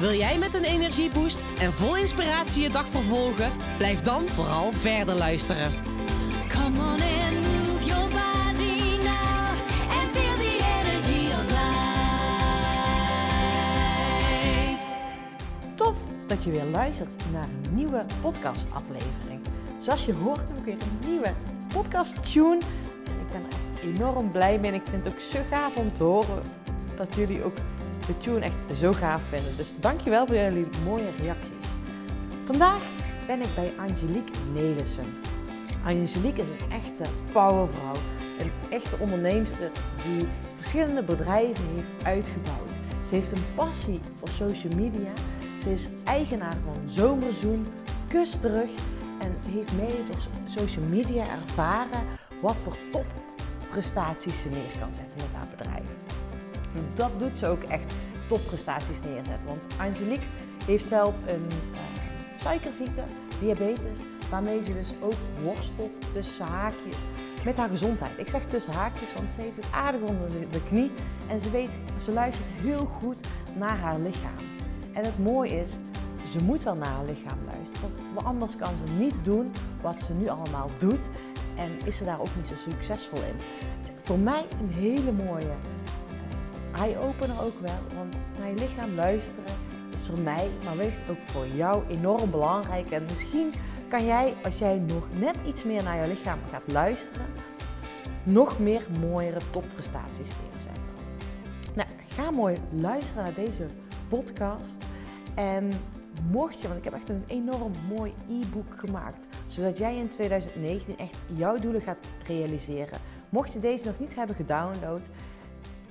Wil jij met een energieboost en vol inspiratie je dag vervolgen? Blijf dan vooral verder luisteren. Come on and move your body now and feel the energy of life. Tof dat je weer luistert naar een nieuwe podcastaflevering. Zoals je hoort heb ik weer een nieuwe podcast tune. En ik ben er echt enorm blij mee en ik vind het ook zo gaaf om te horen dat jullie ook de tune echt zo gaaf vinden. Dus dankjewel voor jullie mooie reacties. Vandaag ben ik bij Angelique Nelissen. Angelique is een echte powervrouw. Een echte onderneemster die verschillende bedrijven heeft uitgebouwd. Ze heeft een passie voor social media. Ze is eigenaar van Zomerzoom, Kus Terug. En ze heeft mede door social media ervaren wat voor topprestaties ze neer kan zetten met haar bedrijf. Dat doet ze ook echt topprestaties neerzetten. Want Angelique heeft zelf een uh, suikerziekte, diabetes, waarmee ze dus ook worstelt tussen haakjes met haar gezondheid. Ik zeg tussen haakjes, want ze heeft het aardig onder de knie en ze weet, ze luistert heel goed naar haar lichaam. En het mooie is, ze moet wel naar haar lichaam luisteren, want anders kan ze niet doen wat ze nu allemaal doet en is ze daar ook niet zo succesvol in. Voor mij een hele mooie eye-opener ook wel, want naar je lichaam luisteren is voor mij, maar wellicht ook voor jou enorm belangrijk. En misschien kan jij, als jij nog net iets meer naar je lichaam gaat luisteren, nog meer mooiere topprestaties neerzetten. Nou, ga mooi luisteren naar deze podcast. En mocht je, want ik heb echt een enorm mooi e-book gemaakt, zodat jij in 2019 echt jouw doelen gaat realiseren. Mocht je deze nog niet hebben gedownload,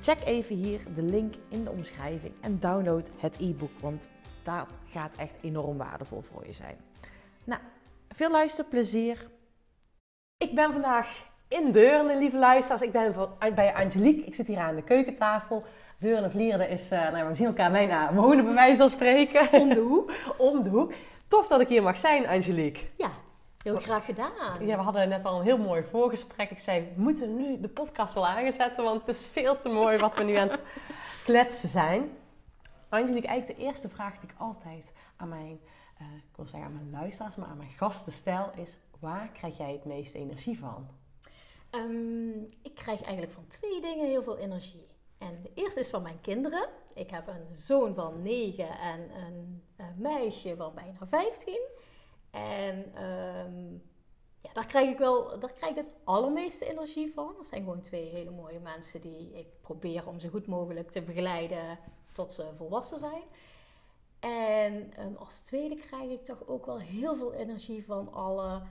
check even hier de link in de omschrijving en download het e-book, want dat gaat echt enorm waardevol voor je zijn. Nou, veel luisterplezier. Ik ben vandaag in Deurne, lieve luisteraars. Ik ben bij Angelique. Ik zit hier aan de keukentafel. Deurne Vlieren is, uh, nou, we zien elkaar bijna wonen bij mij zal spreken. Om de hoek. Om de hoek. Tof dat ik hier mag zijn, Angelique. Ja, heel graag gedaan. Ja, we hadden net al een heel mooi voorgesprek. Ik zei, we moeten nu de podcast wel aanzetten, want het is veel te mooi wat we nu aan het kletsen zijn. Angelique, eigenlijk de eerste vraag die ik altijd aan mijn, uh, ik wil zeggen aan mijn luisteraars, maar aan mijn gasten stel, is waar krijg jij het meeste energie van? Um, ik krijg eigenlijk van twee dingen heel veel energie. En de eerste is van mijn kinderen. Ik heb een zoon van 9 en een, een meisje van bijna 15. En um, ja, daar krijg ik wel daar krijg ik het allermeeste energie van. Dat zijn gewoon twee hele mooie mensen die ik probeer om zo goed mogelijk te begeleiden tot ze volwassen zijn. En um, als tweede krijg ik toch ook wel heel veel energie van alle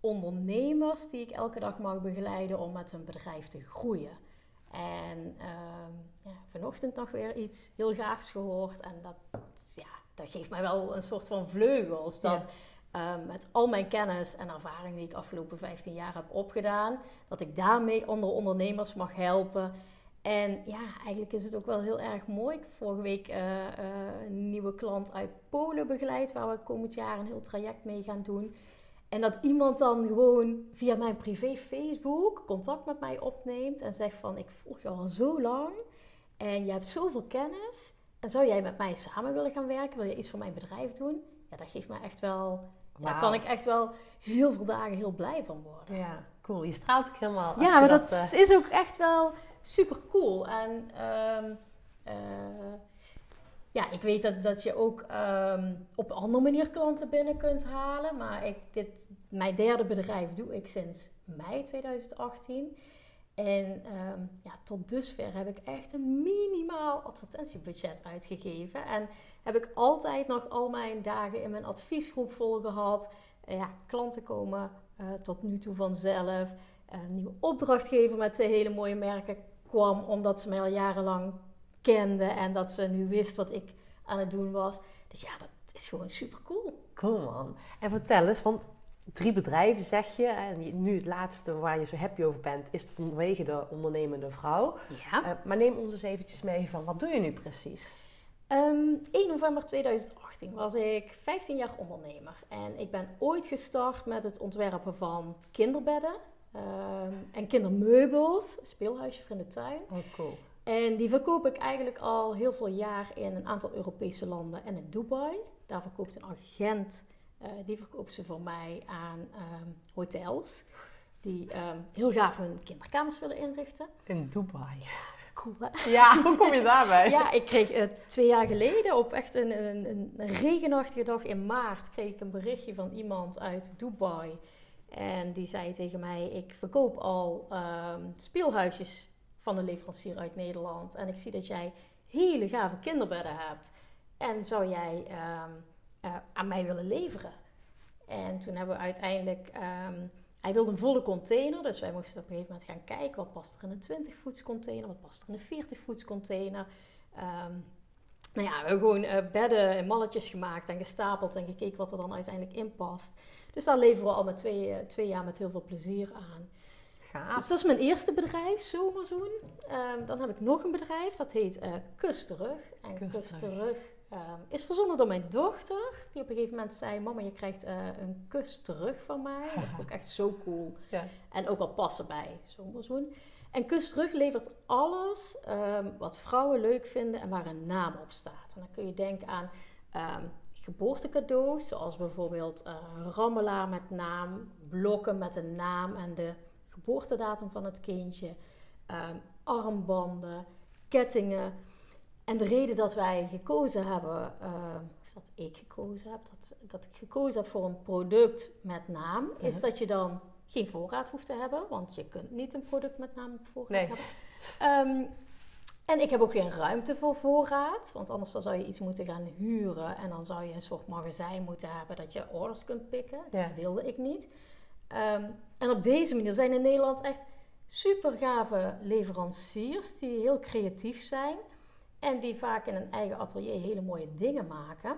ondernemers die ik elke dag mag begeleiden om met hun bedrijf te groeien. En um, ja, vanochtend nog weer iets heel gaafs gehoord. En dat, ja, dat geeft mij wel een soort van vleugels. Dat. Um, met al mijn kennis en ervaring die ik afgelopen 15 jaar heb opgedaan, dat ik daarmee andere ondernemers mag helpen. En ja, eigenlijk is het ook wel heel erg mooi. Ik heb vorige week uh, uh, een nieuwe klant uit Polen begeleid, waar we komend jaar een heel traject mee gaan doen. En dat iemand dan gewoon via mijn privé Facebook contact met mij opneemt en zegt van ik volg je al zo lang en je hebt zoveel kennis en zou jij met mij samen willen gaan werken? Wil je iets voor mijn bedrijf doen? Ja, dat geeft me echt wel, wow. daar kan ik echt wel heel veel dagen heel blij van worden. Ja, cool. Je straalt ook helemaal. Ja, maar dat, dat uh... is ook echt wel super cool. En um, uh, ja, ik weet dat, dat je ook um, op een andere manier klanten binnen kunt halen. Maar ik, dit, mijn derde bedrijf doe ik sinds mei 2018. En um, ja, tot dusver heb ik echt een minimaal advertentiebudget uitgegeven. En heb ik altijd nog al mijn dagen in mijn adviesgroep vol gehad. Uh, ja, klanten komen uh, tot nu toe vanzelf. Een nieuwe opdrachtgever met twee hele mooie merken kwam omdat ze mij al jarenlang kende en dat ze nu wist wat ik aan het doen was. Dus ja, dat is gewoon super cool. Cool man. En vertel eens, want drie bedrijven zeg je. En nu het laatste waar je zo happy over bent, is vanwege de ondernemende vrouw. Ja. Eh, maar neem ons eens eventjes mee van, wat doe je nu precies? Ehm, 1 november 2018 was ik 15 jaar ondernemer. En ik ben ooit gestart met het ontwerpen van kinderbedden ehm, en kindermeubels, speelhuisje voor in de tuin. Oh, cool. En die verkoop ik eigenlijk al heel veel jaar in een aantal Europese landen en in Dubai. Daar verkoopt een agent, eh, die verkoopt ze voor mij aan ehm, hotels. Die ehm, heel gaaf hun kinderkamers willen inrichten. In Dubai. Cool hè? Ja, hoe kom je daarbij? Ja, ik kreeg eh, twee jaar geleden op echt een, een, een, een regenachtige dag in maart kreeg ik een berichtje van iemand uit Dubai. En die zei tegen mij, ik verkoop al ehm, speelhuisjes van een leverancier uit Nederland. En ik zie dat jij hele gave kinderbedden hebt. En zou jij ehm, eh, aan mij willen leveren? En toen hebben we uiteindelijk... ehm, hij wilde een volle container, dus wij moesten op een gegeven moment gaan kijken wat past er in een 20 voets container, wat past er in een 40 voets container. Ehm, nou ja, we hebben gewoon eh, bedden en malletjes gemaakt en gestapeld en gekeken wat er dan uiteindelijk in past. Dus daar leveren we al met twee, eh, twee jaar met heel veel plezier aan. Gaaf. Dus dat is mijn eerste bedrijf, Zomerzoen. Ehm, dan heb ik nog een bedrijf, dat heet Terug. En Kust Kust, Ehm, is verzonnen door mijn dochter. Die op een gegeven moment zei, mama je krijgt eh, een kus terug van mij. Dat vond ik echt zo cool. Ja. En ook wel passen bij Zomerzoen. En Kust Terug levert alles ehm, wat vrouwen leuk vinden en waar een naam op staat. En dan kun je denken aan ehm, geboortecadeaus, zoals bijvoorbeeld eh rammelaar met naam, blokken met een naam en de geboortedatum van het kindje, armbanden, kettingen. En de reden dat wij gekozen hebben, ehm, of dat ik gekozen heb, dat, dat ik gekozen heb voor een product met naam, is Mhm. dat je dan geen voorraad hoeft te hebben, want je kunt niet een product met naam op voorraad Nee. hebben. Ehm, en ik heb ook geen ruimte voor voorraad, want anders dan zou je iets moeten gaan huren en dan zou je een soort magazijn moeten hebben dat je orders kunt pikken. Dat wilde ik niet. Ehm, en op deze manier zijn in Nederland echt super gave leveranciers die heel creatief zijn en die vaak in een eigen atelier hele mooie dingen maken.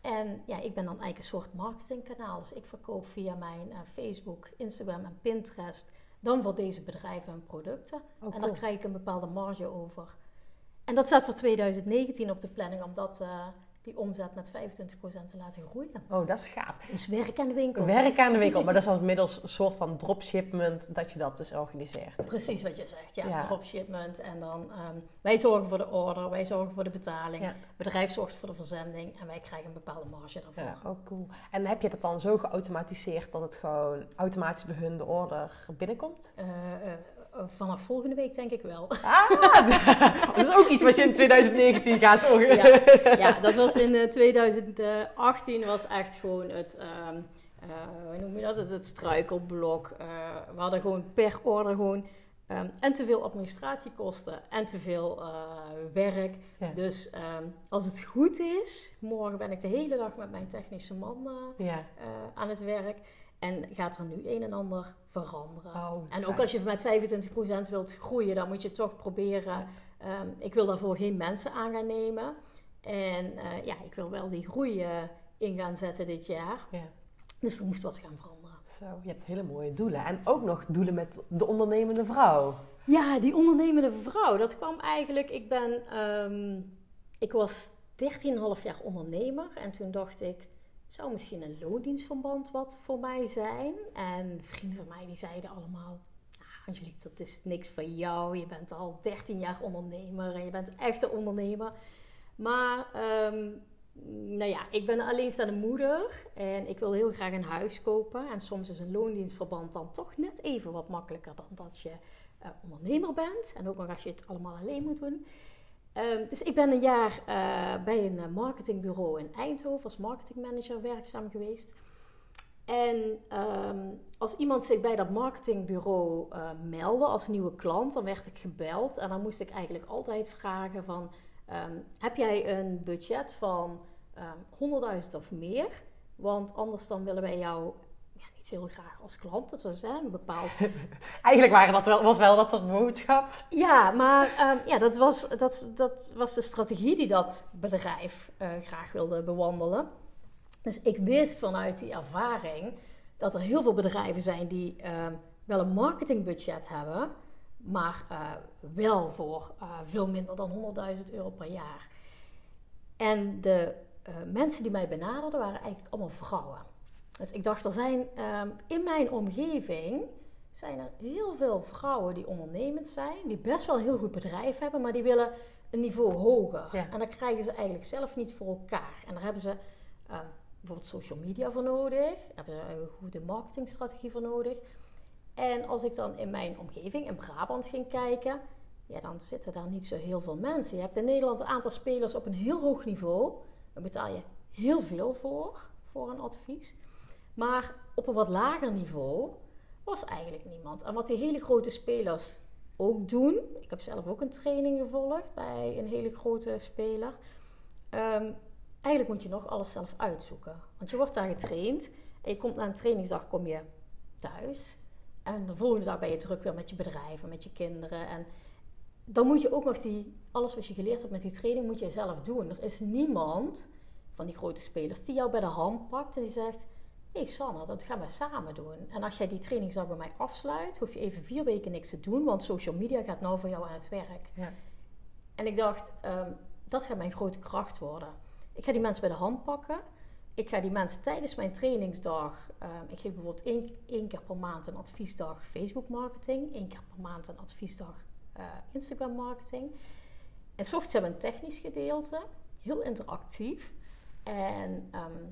En ja, ik ben dan eigenlijk een soort marketingkanaal. Dus ik verkoop via mijn eh, Facebook, Instagram en Pinterest dan voor deze bedrijven hun producten. Oh, En cool. daar krijg ik een bepaalde marge over. En dat staat voor 2019 op de planning om dat, eh, die omzet met 25% te laten groeien. Oh, dat is gaaf. Dus werk aan de winkel. Werk aan de winkel, maar dat is al inmiddels een soort van dropshipment dat je dat dus organiseert. Precies wat je zegt, ja, Ja. dropshipment. En dan, ehm, wij zorgen voor de order, wij zorgen voor de betaling. Ja. Bedrijf zorgt voor de verzending en wij krijgen een bepaalde marge daarvoor. Ja, oh cool. En heb je dat dan zo geautomatiseerd dat het gewoon automatisch bij hun de order binnenkomt? Eh, eh, vanaf volgende week denk ik wel. Ah, dat is ook iets wat je in 2019 gaat orga- Ja. ja, dat was in eh, 2018 was echt gewoon het, ehm, eh, hoe noem je dat, het, het struikelblok. Eh, we hadden gewoon per order gewoon ehm, en te veel administratiekosten en te veel eh, werk. Ja. Dus ehm, als het goed is, morgen ben ik de hele dag met mijn technische man eh, Ja. eh, aan het werk. En gaat er nu een en ander veranderen. Oh, en ook als je met 25% wilt groeien, dan moet je toch proberen. ehm, ik wil daarvoor geen mensen aan gaan nemen. En eh, ja, ik wil wel die groei eh, in gaan zetten dit jaar. Ja. Dus er moest wat gaan veranderen. Zo, je hebt hele mooie doelen. En ook nog doelen met de ondernemende vrouw. Ja, die ondernemende vrouw, dat kwam eigenlijk. Ik ben, ehm, ik was 13,5 jaar ondernemer en toen dacht ik, zou misschien een loondienstverband wat voor mij zijn? En vrienden van mij die zeiden allemaal, "Ah, Angelique, dat is niks voor jou. Je bent al 13 jaar ondernemer en je bent echt een ondernemer. Maar, ehm, nou ja, ik ben een alleenstaande moeder en ik wil heel graag een huis kopen. En soms is een loondienstverband dan toch net even wat makkelijker dan dat je eh, ondernemer bent. En ook nog als je het allemaal alleen moet doen. Ehm, dus ik ben een jaar eh, bij een eh, marketingbureau in Eindhoven als marketingmanager werkzaam geweest. En ehm, als iemand zich bij dat marketingbureau eh, meldde als nieuwe klant, dan werd ik gebeld. En dan moest ik eigenlijk altijd vragen van, ehm, heb jij een budget van ehm 100.000 of meer? Want anders dan willen wij jou zo heel graag als klant. Dat was hè, een bepaald Eigenlijk waren dat wel, was wel dat de boodschap. ja, maar ehm, ja, dat, was, dat, dat was de strategie die dat bedrijf eh, graag wilde bewandelen. Dus ik wist vanuit die ervaring dat er heel veel bedrijven zijn die ehm, wel een marketingbudget hebben, maar eh, wel voor eh, veel minder dan 100.000 euro per jaar. En de mensen die mij benaderden waren eigenlijk allemaal vrouwen. Dus ik dacht, er zijn ehm, in mijn omgeving zijn er heel veel vrouwen die ondernemend zijn, die best wel een heel goed bedrijf hebben, maar die willen een niveau hoger. Ja. En dat krijgen ze eigenlijk zelf niet voor elkaar. En daar hebben ze eh, bijvoorbeeld social media voor nodig, hebben ze een goede marketingstrategie voor nodig. En als ik dan in mijn omgeving in Brabant ging kijken, ja, dan zitten daar niet zo heel veel mensen. Je hebt in Nederland een aantal spelers op een heel hoog niveau. Daar betaal je heel veel voor, voor een advies. Maar op een wat lager niveau was eigenlijk niemand. En wat die hele grote spelers ook doen, ik heb zelf ook een training gevolgd bij een hele grote speler. Ehm, eigenlijk moet je nog alles zelf uitzoeken. Want je wordt daar getraind en je komt na een trainingsdag kom je thuis. En de volgende dag ben je druk weer met je bedrijf en met je kinderen. En dan moet je ook nog die, alles wat je geleerd hebt met die training, moet je zelf doen. Er is niemand van die grote spelers die jou bij de hand pakt en die zegt: hey Sanne, dat gaan we samen doen. En als jij die trainingsdag bij mij afsluit, hoef je even vier weken niks te doen, want social media gaat nou voor jou aan het werk. Ja. En ik dacht, ehm, dat gaat mijn grote kracht worden. Ik ga die mensen bij de hand pakken. Ik ga die mensen tijdens mijn trainingsdag, ehm, ik geef bijvoorbeeld één, één keer per maand een adviesdag Facebook marketing, één keer per maand een adviesdag eh, Instagram marketing. En s ochtends hebben we een technisch gedeelte, heel interactief. En ehm,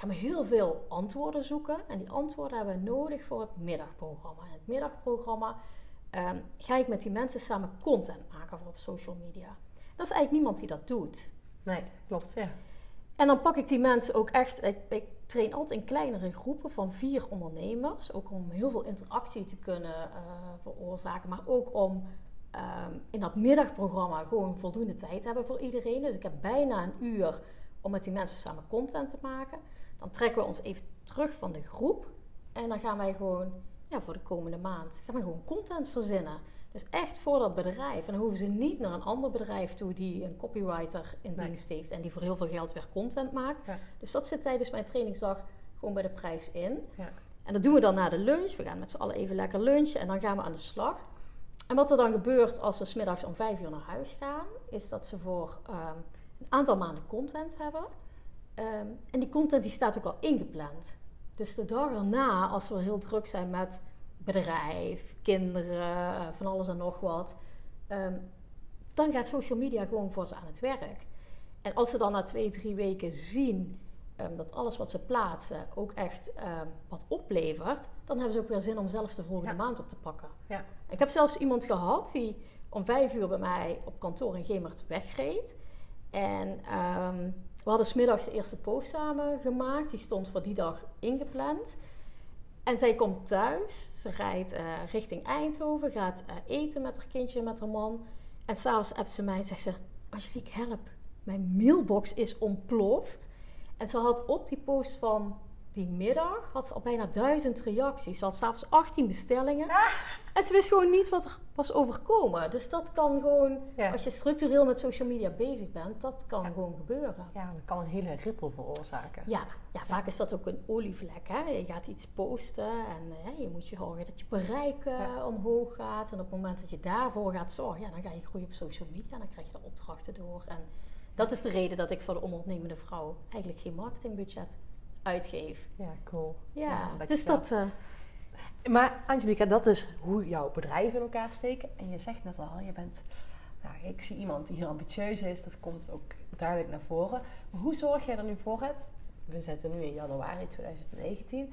ik ga me heel veel antwoorden zoeken. En die antwoorden hebben we nodig voor het middagprogramma. In het middagprogramma ehm, ga ik met die mensen samen content maken voor op social media. Dat is eigenlijk niemand die dat doet. Nee, klopt, ja. En dan pak ik die mensen ook echt. Ik, ik train altijd in kleinere groepen van vier ondernemers. Ook om heel veel interactie te kunnen eh, veroorzaken. Maar ook om ehm, in dat middagprogramma gewoon voldoende tijd te hebben voor iedereen. Dus ik heb bijna een uur om met die mensen samen content te maken. Dan trekken we ons even terug van de groep. En dan gaan wij gewoon ja, voor de komende maand gaan we gewoon content verzinnen. Dus echt voor dat bedrijf. En dan hoeven ze niet naar een ander bedrijf toe die een copywriter in Nee. dienst heeft en die voor heel veel geld weer content maakt. Ja. Dus dat zit tijdens mijn trainingsdag gewoon bij de prijs in. Ja. En dat doen we dan na de lunch. We gaan met z'n allen even lekker lunchen en dan gaan we aan de slag. En wat er dan gebeurt als ze smiddags om vijf uur naar huis gaan, is dat ze voor ehm, een aantal maanden content hebben. Ehm, en die content die staat ook al ingepland. Dus de dag erna, als we heel druk zijn met bedrijf, kinderen, eh, van alles en nog wat, ehm, dan gaat social media gewoon voor ze aan het werk. En als ze dan na twee, drie weken zien ehm, dat alles wat ze plaatsen ook echt wat oplevert, dan hebben ze ook weer zin om zelf de volgende Ja. maand op te pakken. Ja. Ik heb zelfs iemand gehad die om vijf uur bij mij op kantoor in Gemert wegreed. En we hadden smiddags de eerste post samen gemaakt. Die stond voor die dag ingepland. En zij komt thuis. Ze rijdt eh, richting Eindhoven. Gaat eh, eten met haar kindje en met haar man. En s'avonds appt ze mij en zegt ze... Angelique, help. Mijn mailbox is ontploft. En ze had op die post van die middag... had ze al bijna duizend reacties. Ze had s'avonds 18 bestellingen. En ze wist gewoon niet wat er was overkomen. Dus dat kan gewoon... Ja. Als je structureel met social media bezig bent... dat kan gewoon gebeuren. Ja, dat kan een hele rippel veroorzaken. Ja, ja, vaak is dat ook een olievlek. Hè? Je gaat iets posten en eh, je moet je zorgen dat je bereik eh, omhoog gaat. En op het moment dat je daarvoor gaat zorgen, ja, dan ga je groeien op social media en dan krijg je de opdrachten door. En dat is de reden dat ik voor de ondernemende vrouw eigenlijk geen marketingbudget uitgeef. Ja, cool. Ja, dat dus dat... eh, Maar Angelica, dat is hoe jouw bedrijven in elkaar steken. En je zegt net al, je bent... Nou, ik zie iemand die heel ambitieus is. Dat komt ook duidelijk naar voren. Maar hoe zorg jij er nu voor? Hè? We zitten nu in januari 2019.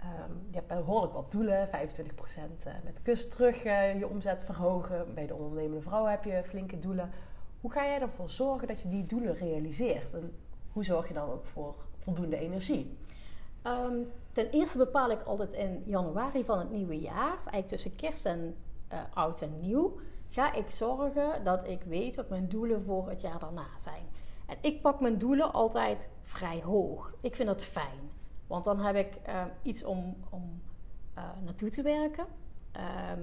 Ehm, je hebt behoorlijk wat doelen. 25% eh, met kust terug eh, je omzet verhogen. Bij de ondernemende vrouw heb je flinke doelen. Hoe ga jij ervoor zorgen dat je die doelen realiseert? En hoe zorg je dan ook voor voldoende energie? Ehm, ten eerste bepaal ik altijd in januari van het nieuwe jaar, eigenlijk tussen kerst en eh, oud en nieuw, ga ik zorgen dat ik weet wat mijn doelen voor het jaar daarna zijn. En ik pak mijn doelen altijd vrij hoog. Ik vind dat fijn, want dan heb ik eh, iets om, om eh, naartoe te werken. Ehm,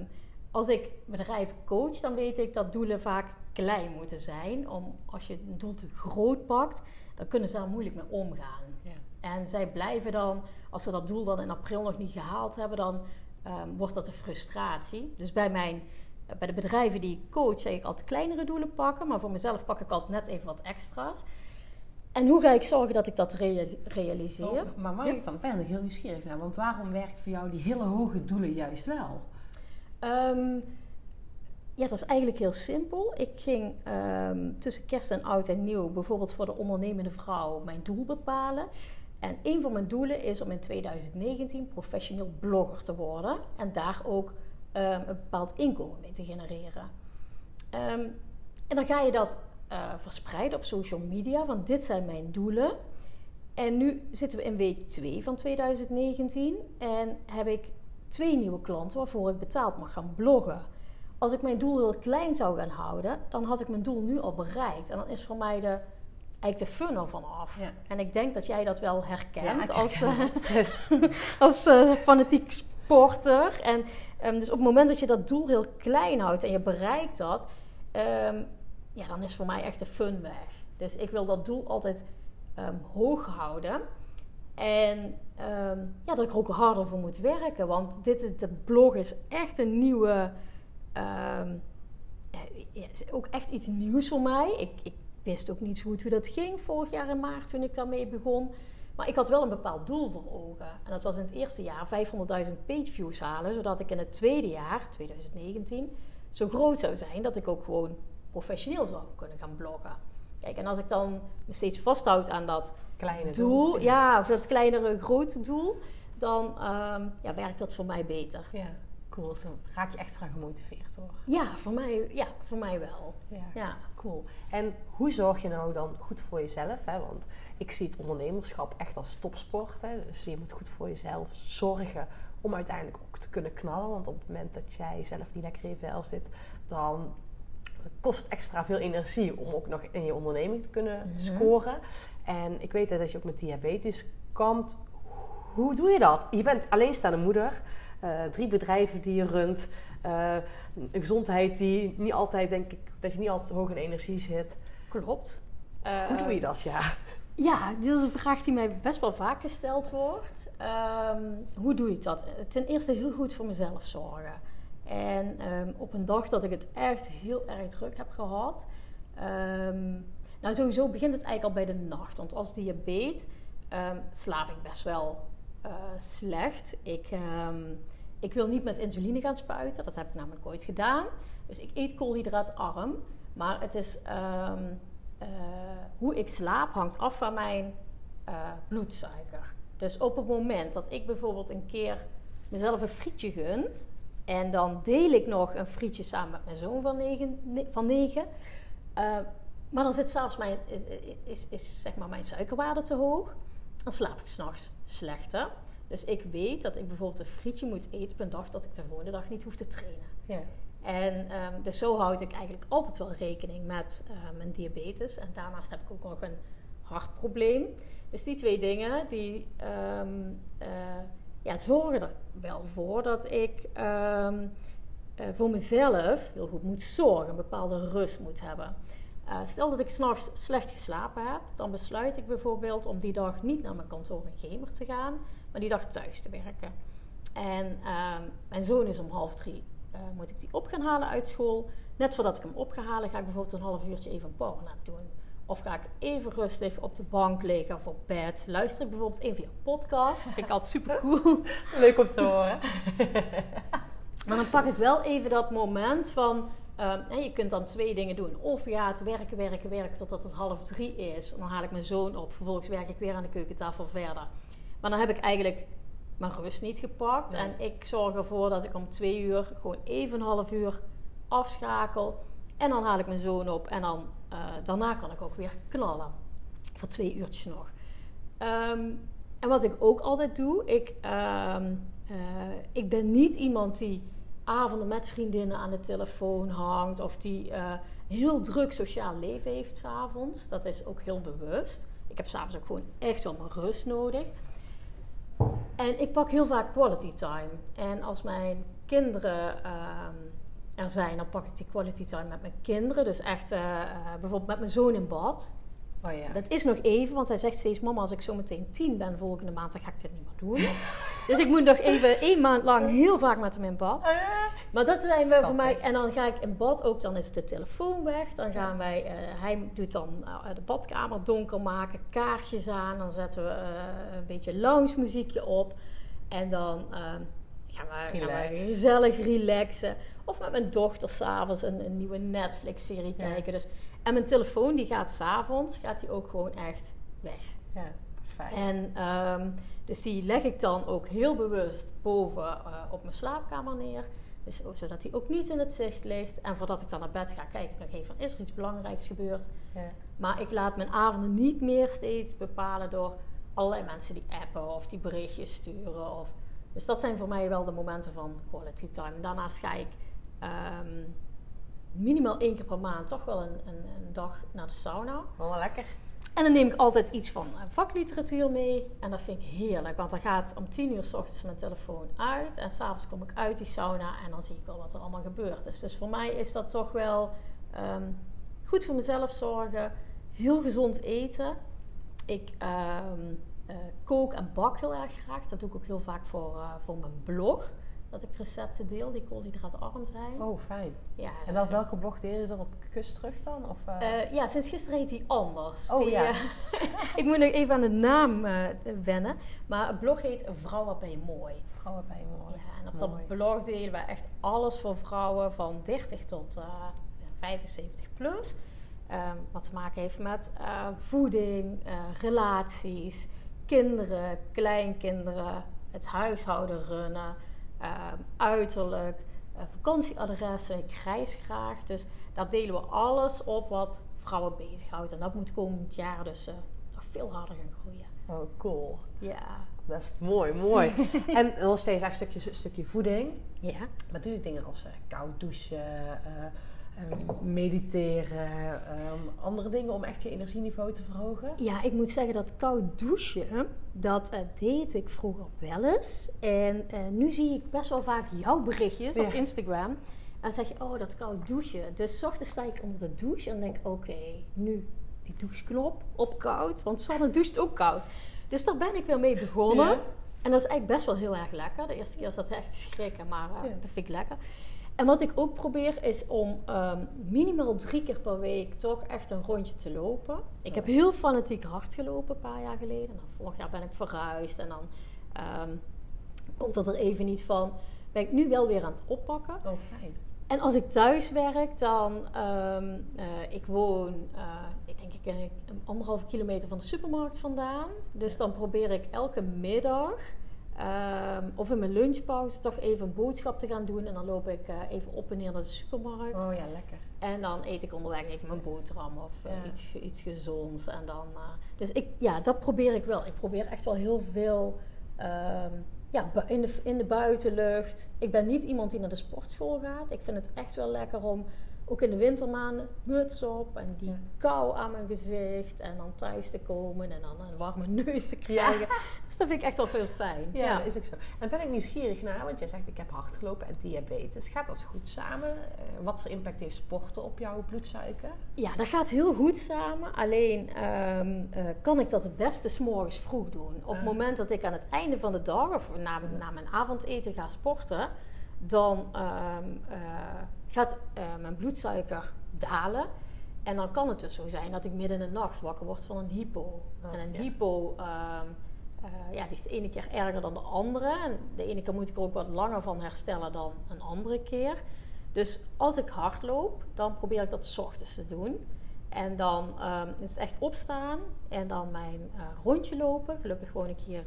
als ik bedrijven coach, dan weet ik dat doelen vaak klein moeten zijn. Om, als je een doel te groot pakt, dan kunnen ze daar moeilijk mee omgaan. Ja. En zij blijven dan, als ze dat doel dan in april nog niet gehaald hebben, dan ehm, wordt dat een frustratie. Dus bij, mijn, bij de bedrijven die ik coach, zeg ik altijd kleinere doelen pakken. Maar voor mezelf pak ik altijd net even wat extra's. En hoe ga ik zorgen dat ik dat rea- realiseer? Oh, maar mag Ja. ik dan? Ben ik heel nieuwsgierig naar. Want waarom werkt voor jou die hele hoge doelen juist wel? Ehm, ja, dat is eigenlijk heel simpel. Ik ging ehm, tussen kerst en oud en nieuw bijvoorbeeld voor de ondernemende vrouw mijn doel bepalen. En een van mijn doelen is om in 2019 professioneel blogger te worden en daar ook ehm, een bepaald inkomen mee te genereren. Ehm, en dan ga je dat eh, verspreiden op social media, want dit zijn mijn doelen. En nu zitten we in week 2 van 2019 en heb ik twee nieuwe klanten waarvoor ik betaald mag gaan bloggen. Als ik mijn doel heel klein zou gaan houden, dan had ik mijn doel nu al bereikt. En dan is voor mij de, eigenlijk de fun er vanaf. Ja. En ik denk dat jij dat wel herkent Ja, als, eh, als eh, fanatiek sporter. En ehm, dus op het moment dat je dat doel heel klein houdt en je bereikt dat, ehm, ja, dan is voor mij echt de fun weg. Dus ik wil dat doel altijd ehm, hoog houden. En ja, dat ik er ook harder voor moet werken. Want dit is, de blog is echt een nieuwe. Ja, is ook echt iets nieuws voor mij. Ik, ik wist ook niet zo goed hoe dat ging vorig jaar in maart toen ik daarmee begon. Maar ik had wel een bepaald doel voor ogen. En dat was in het eerste jaar 500.000 pageviews halen. Zodat ik in het tweede jaar, 2019, zo groot zou zijn dat ik ook gewoon professioneel zou kunnen gaan bloggen. Kijk, en als ik dan me steeds vasthoud aan dat Kleine doel, ja, of dat kleinere grote doel, dan ehm, ja, werkt dat voor mij beter. Ja, cool. Zo raak je extra gemotiveerd hoor. Ja, voor mij, ja, voor mij wel. Ja. Ja. Cool. En hoe zorg je nou dan goed voor jezelf? Hè? Want ik zie het ondernemerschap echt als topsport. Hè? Dus je moet goed voor jezelf zorgen om uiteindelijk ook te kunnen knallen. Want op het moment dat jij zelf niet lekker in je vel zit, dan kost het extra veel energie om ook nog in je onderneming te kunnen Mhm. scoren. En ik weet dat je ook met diabetes kampt. Hoe doe je dat? Je bent alleenstaande moeder. Eh, drie bedrijven die je runt. eh, een gezondheid die niet altijd, denk ik, dat je niet altijd hoog in energie zit. Klopt. Hoe doe je Eh, dat, ja? Ja, dit is een vraag die mij best wel vaak gesteld wordt. Ehm, hoe doe ik dat? Ten eerste heel goed voor mezelf zorgen. En ehm, op een dag dat ik het echt heel erg druk heb gehad. ehm, nou, sowieso begint het eigenlijk al bij de nacht. Want als diabetes ehm, slaap ik best wel eh, slecht. Ik, ik wil niet met insuline gaan spuiten. Dat heb ik namelijk ooit gedaan. Dus ik eet koolhydraatarm. Maar het is... ehm, eh, hoe ik slaap hangt af van mijn eh, bloedsuiker. Dus op het moment dat ik bijvoorbeeld een keer mezelf een frietje gun... en dan deel ik nog een frietje samen met mijn zoon van negen... ne- Van eh, maar dan zit zelfs mijn, is, is, is zeg maar mijn suikerwaarde te hoog. Dan slaap ik s'nachts slechter. Dus ik weet dat ik bijvoorbeeld een frietje moet eten op een dag dat ik de volgende dag niet hoef te trainen. ja. En ehm, dus zo houd ik eigenlijk altijd wel rekening met eh, mijn diabetes. En daarnaast heb ik ook nog een hartprobleem. Dus die twee dingen die ehm, eh, ja, zorgen er wel voor dat ik ehm, eh, voor mezelf heel goed moet zorgen, een bepaalde rust moet hebben. Eh, stel dat ik s'nachts slecht geslapen heb, dan besluit ik bijvoorbeeld om die dag niet naar mijn kantoor in Gemer te gaan, maar die dag thuis te werken. En ehm, mijn zoon is om half drie, eh, moet ik die op gaan halen uit school. Net voordat ik hem op ga halen, ga ik bijvoorbeeld een half uurtje even een powernap doen. Of ga ik even rustig op de bank liggen of op bed. Luister ik bijvoorbeeld even via podcast. Vind ik altijd super cool. Leuk om te horen. Maar dan pak ik wel even dat moment van. ehm, je kunt dan twee dingen doen. Of je gaat werken, werken, werken totdat het half drie is. En dan haal ik mijn zoon op. Vervolgens werk ik weer aan de keukentafel verder. Maar dan heb ik eigenlijk mijn rust niet gepakt. Nee. En ik zorg ervoor dat ik om twee uur gewoon even een half uur afschakel. En dan haal ik mijn zoon op. En dan, eh, daarna kan ik ook weer knallen. Voor twee uurtjes nog. Ehm, en wat ik ook altijd doe, ik, ehm, eh, ik ben niet iemand die avonden met vriendinnen aan de telefoon hangt of die eh, heel druk sociaal leven heeft s'avonds. Dat is ook heel bewust. Ik heb s'avonds ook gewoon echt wel mijn rust nodig. En ik pak heel vaak quality time. En als mijn kinderen ehm, er zijn, dan pak ik die quality time met mijn kinderen. Dus echt eh, eh, bijvoorbeeld met mijn zoon in bad. Oh ja. Dat is nog even, want hij zegt steeds: Mama, als ik zo meteen tien ben volgende maand, dan ga ik dit niet meer doen. dus ik moet nog even één maand lang heel vaak met hem in bad. Maar dat zijn we voor mij. En dan ga ik in bad ook, dan is de telefoon weg. Dan gaan wij, eh, hij doet dan eh, de badkamer donker maken, kaarsjes aan. Dan zetten we eh, een beetje lounge muziekje op. En dan gaan, we, gaan Relax. we gezellig relaxen. Of met mijn dochter s'avonds een, een nieuwe Netflix-serie Ja. kijken. Dus, en mijn telefoon die gaat s'avonds, gaat die ook gewoon echt weg. Ja, fijn. En ehm, dus die leg ik dan ook heel bewust boven eh, op mijn slaapkamer neer. Dus ook zodat die ook niet in het zicht ligt. En voordat ik dan naar bed ga, kijk ik nog even van, is er iets belangrijks gebeurd? Ja. Maar ik laat mijn avonden niet meer steeds bepalen door allerlei mensen die appen of die berichtjes sturen. Of, dus dat zijn voor mij wel de momenten van quality time. Daarnaast ga ik ehm, minimaal één keer per maand toch wel een, een, een dag naar de sauna. Wel lekker. En dan neem ik altijd iets van eh, vakliteratuur mee. En dat vind ik heerlijk. Want dan gaat om tien uur s ochtends mijn telefoon uit. En s'avonds kom ik uit die sauna. En dan zie ik wel wat er allemaal gebeurd is. Dus voor mij is dat toch wel ehm, goed voor mezelf zorgen. Heel gezond eten. Ik ehm, eh, kook en bak heel erg graag. Dat doe ik ook heel vaak voor, eh, voor mijn blog. Dat ik recepten deel die koolhydraatarm zijn. Oh, fijn. Ja, En dus, dat, eh, welke blog deel Is dat op Kust terug dan? Of, eh, eh, ja, sinds gisteren heet hij anders. Oh, Die, ja. ik moet nog even aan de naam wennen. Maar het blog heet Vrouwen je mooi. vrouwen bij me. hoor. Ja, en op Mooi. dat blog delen we echt alles voor vrouwen van 30 tot eh, ja, 75 plus. Ehm, wat te maken heeft met voeding, relaties, kinderen, kleinkinderen, het huishouden runnen, uiterlijk, eh, vakantieadressen. Ik reis graag. Dus daar delen we alles op wat vrouwen bezighoudt. En dat moet komend jaar dus eh, nog veel harder gaan groeien. Oh, cool. Ja. Dat is mooi, mooi. en nog steeds een stukje, stukje voeding. Ja. Maar doe je dingen als eh, koud douchen, mediteren, ehm, andere dingen om echt je energieniveau te verhogen? Ja, ik moet zeggen dat koud douchen, dat eh, deed ik vroeger wel eens. En eh, nu zie ik best wel vaak jouw berichtjes Ja. op Instagram. En dan zeg je, oh, dat koud douchen. Dus 's ochtends sta ik onder de douche en denk, oké, nu die doucheknop op koud. Want Sanne doucht ook koud. Dus daar ben ik weer mee begonnen. Ja. En dat is eigenlijk best wel heel erg lekker. De eerste keer is dat echt schrikken, maar eh, Ja. dat vind ik lekker. En wat ik ook probeer is om ehm, minimaal drie keer per week toch echt een rondje te lopen. Ik heb heel fanatiek hard gelopen een paar jaar geleden. Nou, vorig jaar ben ik verhuisd en dan ehm, komt dat er even niet van. Ben ik nu wel weer aan het oppakken. Oh, fijn. En als ik thuis werk, dan, ehm eh, ik woon, eh, ik denk ik een, een anderhalve kilometer van de supermarkt vandaan. Dus dan probeer ik elke middag, ehm, of in mijn lunchpauze, toch even een boodschap te gaan doen. En dan loop ik eh, even op en neer naar de supermarkt. Oh ja, lekker. En dan eet ik onderweg even mijn boterham of eh, Ja. iets, iets gezonds. En dan, eh, dus ik, ja, dat probeer ik wel. Ik probeer echt wel heel veel ehm, ja, in, de, in de buitenlucht. Ik ben niet iemand die naar de sportschool gaat. Ik vind het echt wel lekker om, ook in de wintermaanden, muts op en die Ja. kou aan mijn gezicht. En dan thuis te komen en dan een warme neus te krijgen. Dus dat vind ik echt wel veel fijn. Ja, dat is ook zo. En ben ik nieuwsgierig naar, want jij zegt ik heb hard gelopen en diabetes. Gaat dat goed samen? Eh, wat voor impact heeft sporten op jouw bloedsuiker? Ja, dat gaat heel goed samen. Alleen ehm, eh, kan ik dat het beste s'morgens vroeg doen. Op het Ah. moment dat ik aan het einde van de dag of na, na mijn avondeten ga sporten, dan ehm, eh, gaat eh, mijn bloedsuiker dalen. En dan kan het dus zo zijn dat ik midden in de nacht wakker word van een hypo. Oh, en een ja. hypo, ehm, eh, ja, die is de ene keer erger dan de andere. En de ene keer moet ik er ook wat langer van herstellen dan een andere keer. Dus als ik hardloop, dan probeer ik dat 's ochtends te doen. En dan ehm, is het echt opstaan en dan mijn rondje lopen. Gelukkig woon ik hier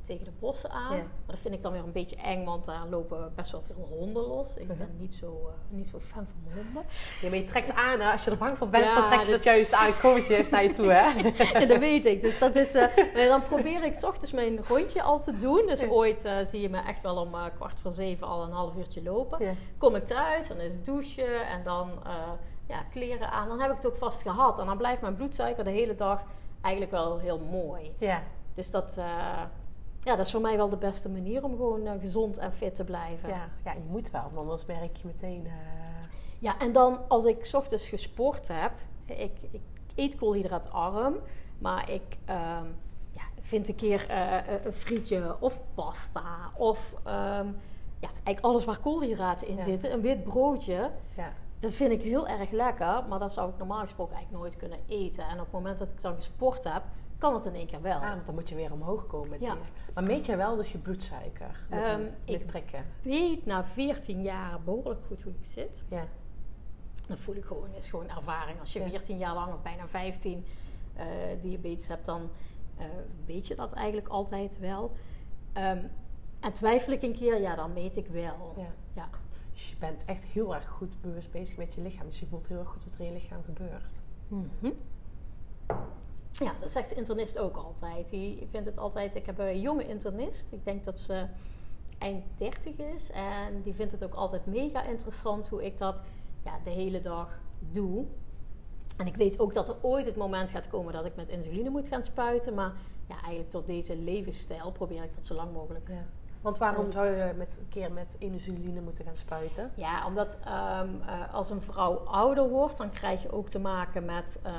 tegen de bossen aan. Ja. Maar dat vind ik dan weer een beetje eng, want daar lopen best wel veel honden los. Ik Mhm. ben niet zo, eh, niet zo fan van honden. Ja, maar je trekt aan, hè? als je er bang voor bent, Ja, dan trek je dat juist is- aan. Komen ze juist naar je toe, hè? en dat weet ik. Dus dat is, eh, maar dan probeer ik 's ochtends mijn rondje al te doen. Dus Ja. ooit eh, zie je me echt wel om kwart voor zeven al een half uurtje lopen. Ja. Kom ik thuis, dan is het douchen en dan ja, kleren aan. Dan heb ik het ook vast gehad. En dan blijft mijn bloedsuiker de hele dag eigenlijk wel heel mooi. Ja. Dus dat, ja, dat is voor mij wel de beste manier om gewoon eh, gezond en fit te blijven. Ja. ja, je moet wel, want anders merk je meteen... eh, Ja, en dan als ik 's ochtends gesport heb, ik, ik eet koolhydraatarm, maar ik ehm, ja, vind een keer eh, een frietje of pasta of ehm, ja, eigenlijk alles waar koolhydraten in Ja. zitten. Een wit broodje, Ja. dat vind ik heel erg lekker, maar dat zou ik normaal gesproken eigenlijk nooit kunnen eten. En op het moment dat ik dan gesport heb, kan het in één keer wel. Ah, want dan moet je weer omhoog komen met Ja. die. Maar meet jij wel dus je bloedsuiker? Met, Ehm, een- ik- prikken? weet na 14 jaar behoorlijk goed hoe ik zit. Ja. Dat voel ik gewoon, is gewoon ervaring. Als je Ja. 14 jaar lang, of bijna 15, eh, diabetes hebt, dan eh, weet je dat eigenlijk altijd wel. Ehm, en twijfel ik een keer, ja, dan weet ik wel. ja. Ja. Dus je bent echt heel erg goed bewust bezig met je lichaam. Dus je voelt heel erg goed wat er in je lichaam gebeurt. Mhm. Ja, dat zegt de internist ook altijd. Die vindt het altijd. Ik heb een jonge internist. Ik denk dat ze eind 30 is. En die vindt het ook altijd mega interessant hoe ik dat ja, de hele dag doe. En ik weet ook dat er ooit het moment gaat komen dat ik met insuline moet gaan spuiten. Maar ja, eigenlijk tot deze levensstijl probeer ik dat zo lang mogelijk. Ja. Want waarom zou je met, een keer met insuline moeten gaan spuiten? Ja, omdat ehm, eh, als een vrouw ouder wordt, dan krijg je ook te maken met eh,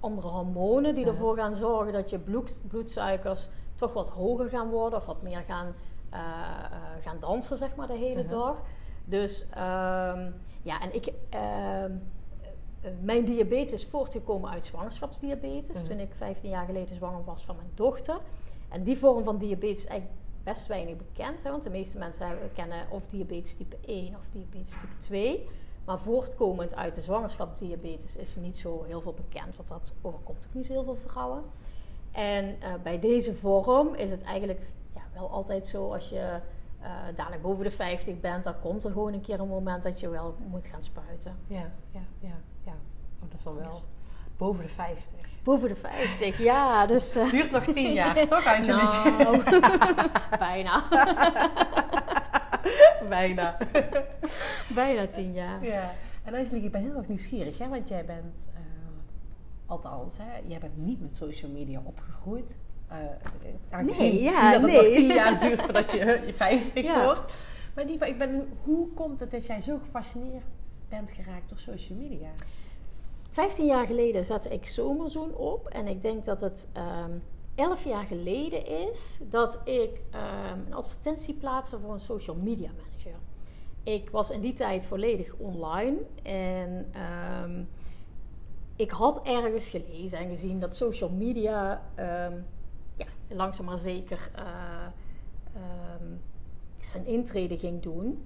andere hormonen die ervoor gaan zorgen dat je bloed, bloedsuikers toch wat hoger gaan worden of wat meer gaan, eh, gaan dansen, zeg maar, de hele dag. Dus ehm, ja, en ik. ehm, eh, mijn diabetes is voortgekomen uit zwangerschapsdiabetes. Mhm. Toen ik 15 jaar geleden zwanger was van mijn dochter. En die vorm van diabetes is eigenlijk best weinig bekend. Hè? Want de meeste mensen hebben, kennen of diabetes type 1 of diabetes type 2. Maar voortkomend uit de zwangerschapsdiabetes is niet zo heel veel bekend. Want dat overkomt ook niet zo heel veel vrouwen. En eh, bij deze vorm is het eigenlijk ja, wel altijd zo als je eh, dadelijk boven de 50 bent, dan komt er gewoon een keer een moment dat je wel moet gaan spuiten. Ja, ja, ja. ja. Oh, dat is wel Dus- boven de 50. Boven de 50, ja. Dus, eh, Duurt nog 10 jaar, toch Angelique? Nou, bijna. Bijna. Bijna 10 jaar. Ja. En Angelique, ik ben heel erg nieuwsgierig, hè? want jij bent, eh, althans, hè, jij bent niet met social media opgegroeid. Eh, aangezien Nee, ja, dat het nee. nog 10 jaar duurt voordat je je 50 Ja. wordt. Maar in ieder geval, ik ben, hoe komt het dat jij zo gefascineerd bent geraakt door social media? 15 jaar geleden zette ik Zomerzoen op. En ik denk dat het ehm 11 jaar geleden is dat ik ehm, een advertentie plaatste voor een social media manager. Ik was in die tijd volledig online. En ehm, ik had ergens gelezen en gezien dat social media ja, langzaam maar zeker eh, zijn intrede ging doen.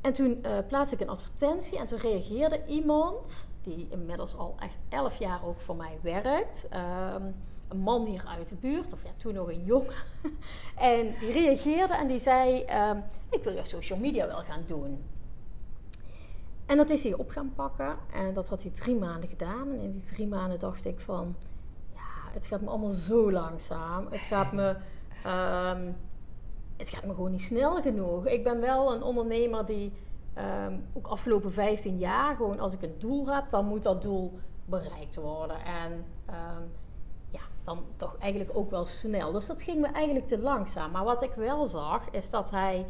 En toen eh, plaatste ik een advertentie en toen reageerde iemand, die inmiddels al echt 11 jaar ook voor mij werkt. ehm, een man hier uit de buurt, of ja, toen nog een jongen. en die reageerde en die zei: ehm, Ik wil jouw social media wel gaan doen. En dat is hij op gaan pakken. En dat had hij drie maanden gedaan. En in die drie maanden dacht ik van... Ja, het gaat me allemaal zo langzaam. Het gaat me... ehm, het gaat me gewoon niet snel genoeg. Ik ben wel een ondernemer die... ehm, ook afgelopen 15 jaar... Gewoon als ik een doel heb... Dan moet dat doel bereikt worden. En... ehm, ja, dan toch eigenlijk ook wel snel. Dus dat ging me eigenlijk te langzaam. Maar wat ik wel zag, is dat hij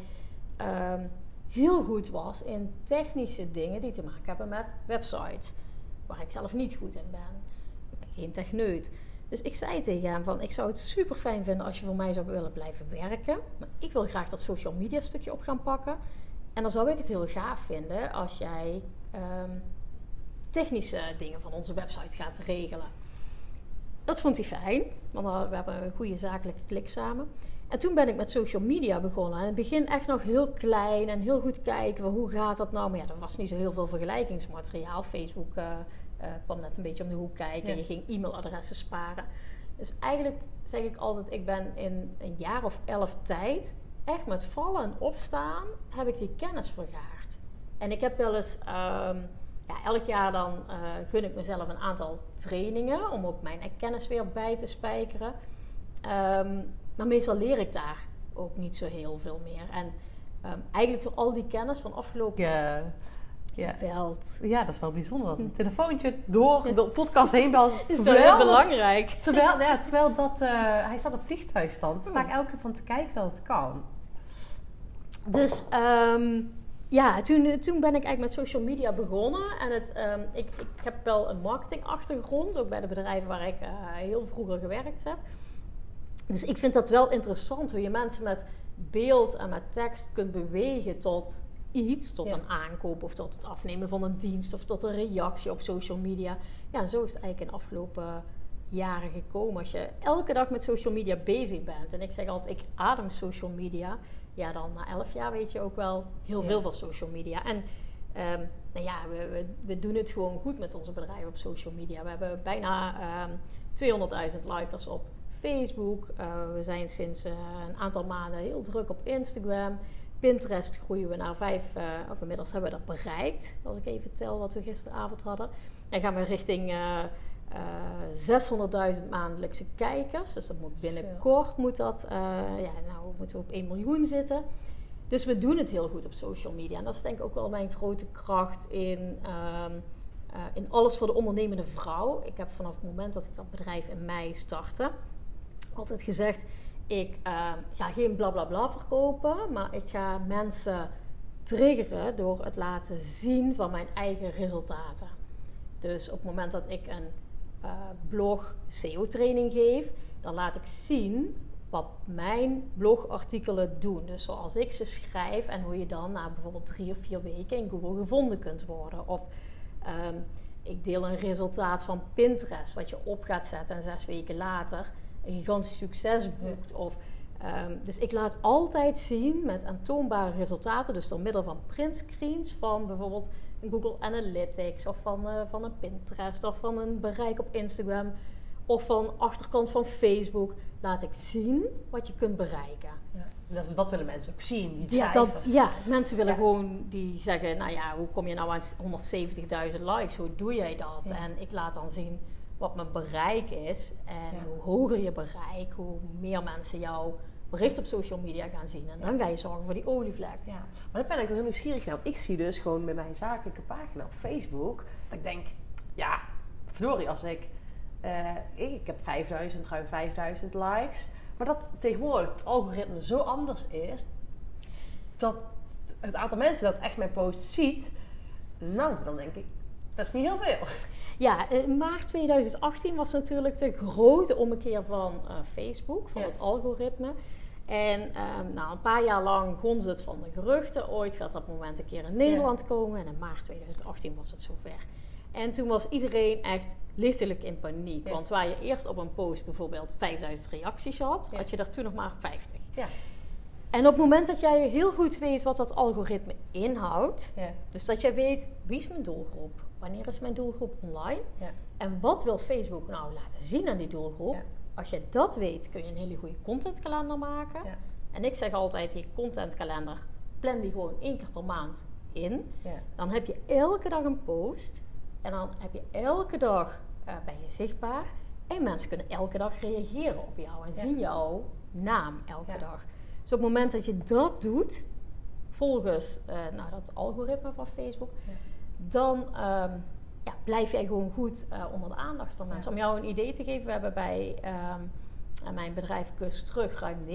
ehm, heel goed was in technische dingen die te maken hebben met websites. Waar ik zelf niet goed in ben geen techneut. Dus ik zei tegen hem van, ik zou het super fijn vinden als je voor mij zou willen blijven werken. Maar ik wil graag dat social media stukje op gaan pakken. En dan zou ik het heel gaaf vinden als jij ehm, technische dingen van onze website gaat regelen. Dat vond hij fijn, want we hebben een goede zakelijke klik samen. En toen ben ik met social media begonnen. En in het begin echt nog heel klein en heel goed kijken hoe gaat dat nou. Maar ja, er was niet zo heel veel vergelijkingsmateriaal. Facebook eh, eh, kwam net een beetje om de hoek kijken. Ja. En je ging e-mailadressen sparen. Dus eigenlijk zeg ik altijd, ik ben in een jaar of elf tijd... echt met vallen en opstaan heb ik die kennis vergaard. En ik heb wel eens... ehm, ja, elk jaar dan eh, gun ik mezelf een aantal trainingen om ook mijn kennis weer bij te spijkeren. Ehm, maar meestal leer ik daar ook niet zo heel veel meer. En ehm, eigenlijk door al die kennis van afgelopen Ja, ja. belt. ja, dat is wel bijzonder. Dat een telefoontje door de podcast heen belt. is wel heel belangrijk. terwijl, ja, terwijl dat, eh, hij staat op vliegtuigstand. Sta ik elke keer van te kijken dat het kan. Dus ehm, Ja, toen, toen ben ik eigenlijk met social media begonnen. En het, ehm, ik, ik heb wel een marketingachtergrond, ook bij de bedrijven waar ik eh, heel vroeger gewerkt heb. Dus ik vind dat wel interessant hoe je mensen met beeld en met tekst kunt bewegen tot iets, tot Ja. een aankoop of tot het afnemen van een dienst of tot een reactie op social media. Ja, zo is het eigenlijk in de afgelopen jaren gekomen. Als je elke dag met social media bezig bent, en ik zeg altijd, ik adem social media, ja, dan na elf jaar weet je ook wel heel Ja. veel van social media. En ehm, nou ja, we, we, we doen het gewoon goed met onze bedrijven op social media. We hebben bijna ehm 200.000 likers op Facebook. Eh, we zijn sinds eh, een aantal maanden heel druk op Instagram. Pinterest groeien we naar vijf, eh, of inmiddels hebben we dat bereikt. Als ik even tel wat we gisteravond hadden. En gaan we richting eh, eh, 600.000 maandelijkse kijkers. Dus dat moet binnenkort moet dat, eh, ja, nou moeten we op 1 miljoen zitten. Dus we doen het heel goed op social media. En dat is denk ik ook wel mijn grote kracht in, ehm, eh, in alles voor de ondernemende vrouw. Ik heb vanaf het moment dat ik dat bedrijf in mei startte, altijd gezegd: ik ehm, ga geen bla bla bla verkopen, maar ik ga mensen triggeren door het laten zien van mijn eigen resultaten. Dus op het moment dat ik een eh, blog SEO-training geef, dan laat ik zien wat mijn blogartikelen doen. Dus zoals ik ze schrijf en hoe je dan na bijvoorbeeld drie of vier weken in Google gevonden kunt worden. Of ehm, ik deel een resultaat van Pinterest, wat je op gaat zetten en zes weken later een gigantisch succes boekt. Of, ehm, dus ik laat altijd zien met aantoonbare resultaten, dus door middel van printscreens van bijvoorbeeld Google Analytics of van, eh, van een Pinterest of van een bereik op Instagram of van achterkant van Facebook, laat ik zien wat je kunt bereiken. Ja. Dat, dat willen mensen ook zien, die Ja, dat, ja, mensen willen Ja. gewoon die zeggen, nou ja, hoe kom je nou aan 170.000 likes? Hoe doe jij dat? Ja. En ik laat dan zien wat mijn bereik is. En hoe hoger je bereik, hoe meer mensen jouw bericht op social media gaan zien. En dan ga je zorgen voor die olievlek. Ja, maar daar ben ik wel heel nieuwsgierig naar. Ik zie dus gewoon met mijn zakelijke pagina op Facebook... dat ik denk, ja, verdorie, als ik... eh, ik, ik heb 5000, ruim 5000 likes. Maar dat tegenwoordig het algoritme zo anders is... dat het aantal mensen dat echt mijn post ziet... nou, dan denk ik, dat is niet heel veel. Ja, in maart 2018 was natuurlijk de grote ommekeer van eh, Facebook, van Ja. het algoritme. En ehm, nou, een paar jaar lang gonste het van de geruchten. Ooit gaat dat moment een keer in Nederland komen. En in maart 2018 was het zover. En toen was iedereen echt lichtelijk in paniek. Ja. Want waar je eerst op een post bijvoorbeeld 5000 reacties had, Ja. had je er toen nog maar 50. Ja. En op het moment dat jij heel goed weet wat dat algoritme inhoudt, dus dat jij weet wie is mijn doelgroep, wanneer is mijn doelgroep online en wat wil Facebook nou laten zien aan die doelgroep. Als je dat weet, kun je een hele goede contentkalender maken. Ja. En ik zeg altijd, die contentkalender, plan die gewoon één keer per maand in. Ja. Dan heb je elke dag een post. En dan heb je elke dag, eh ben je zichtbaar. En mensen kunnen elke dag reageren op jou en Ja. zien jouw naam elke dag. Dus op het moment dat je dat doet, volgens eh, nou, dat algoritme van Facebook, dan ehm, ja, blijf jij gewoon goed eh, onder de aandacht van mensen. Ja. Om jou een idee te geven, we hebben bij ehm, aan mijn bedrijf Kust Terug ruim 90.000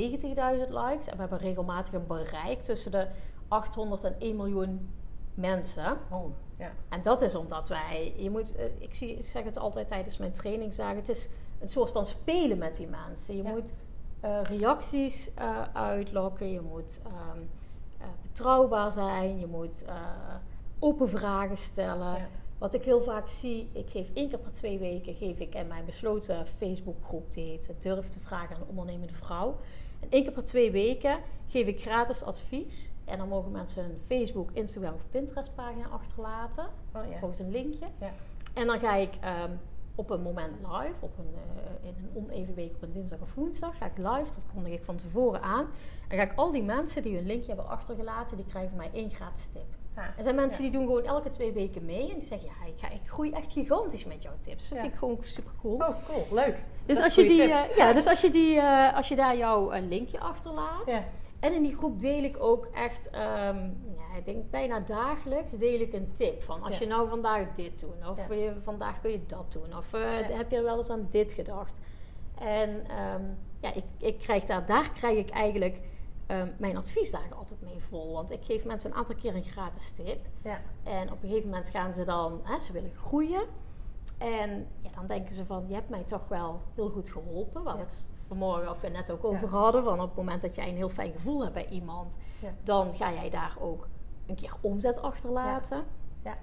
likes. En we hebben regelmatig een bereik tussen de 800 en 1 miljoen mensen. Oh, ja. En dat is omdat wij, je moet, eh, ik zie, ik zeg het altijd tijdens mijn training zeggen, het is een soort van spelen met die mensen. Je Ja. moet eh, reacties eh, uitlokken, je moet ehm, eh, betrouwbaar zijn, je moet eh, open vragen stellen. Ja. Wat ik heel vaak zie, ik geef één keer per twee weken geef ik in mijn besloten Facebookgroep, die heet Durf te vragen aan een ondernemende vrouw. En één keer per twee weken geef ik gratis advies. En dan mogen mensen een Facebook, Instagram of Pinterest pagina achterlaten. Oh, ja. Volgens een linkje. Ja. En dan ga ik ehm, op een moment live, op een, eh, in een oneven week op een dinsdag of woensdag, ga ik live, dat kondig ik van tevoren aan. En ga ik al die mensen die hun linkje hebben achtergelaten, die krijgen mij één gratis tip. Ah, Er zijn mensen ja. die doen gewoon elke twee weken mee en die zeggen, ja, ik, ga, ik groei echt gigantisch met jouw tips. Dat Ja. vind ik gewoon super cool. Oh, cool. Leuk. Dus Dat als je, die, eh, ja, dus als je, die, eh, als je daar jouw eh, linkje achterlaat. Ja. En in die groep deel ik ook echt, ja, ik denk bijna dagelijks deel ik een tip. Van als Ja. je nou vandaag dit doet, of Ja. je, vandaag kun je dat doen. Of eh, Ja. heb je wel eens aan dit gedacht. En ehm, ja, ik, ik krijg daar, daar krijg ik eigenlijk ehm, mijn adviesdagen altijd mee vol. Want ik geef mensen een aantal keer een gratis tip. Ja. En op een gegeven moment gaan ze dan, hè, ze willen groeien. En ja, dan denken ze van, je hebt mij toch wel heel goed geholpen. Waar we het vanmorgen of we net ook over hadden. Van op het moment dat jij een heel fijn gevoel hebt bij iemand. Dan ga jij daar ook een keer omzet achterlaten. Ja.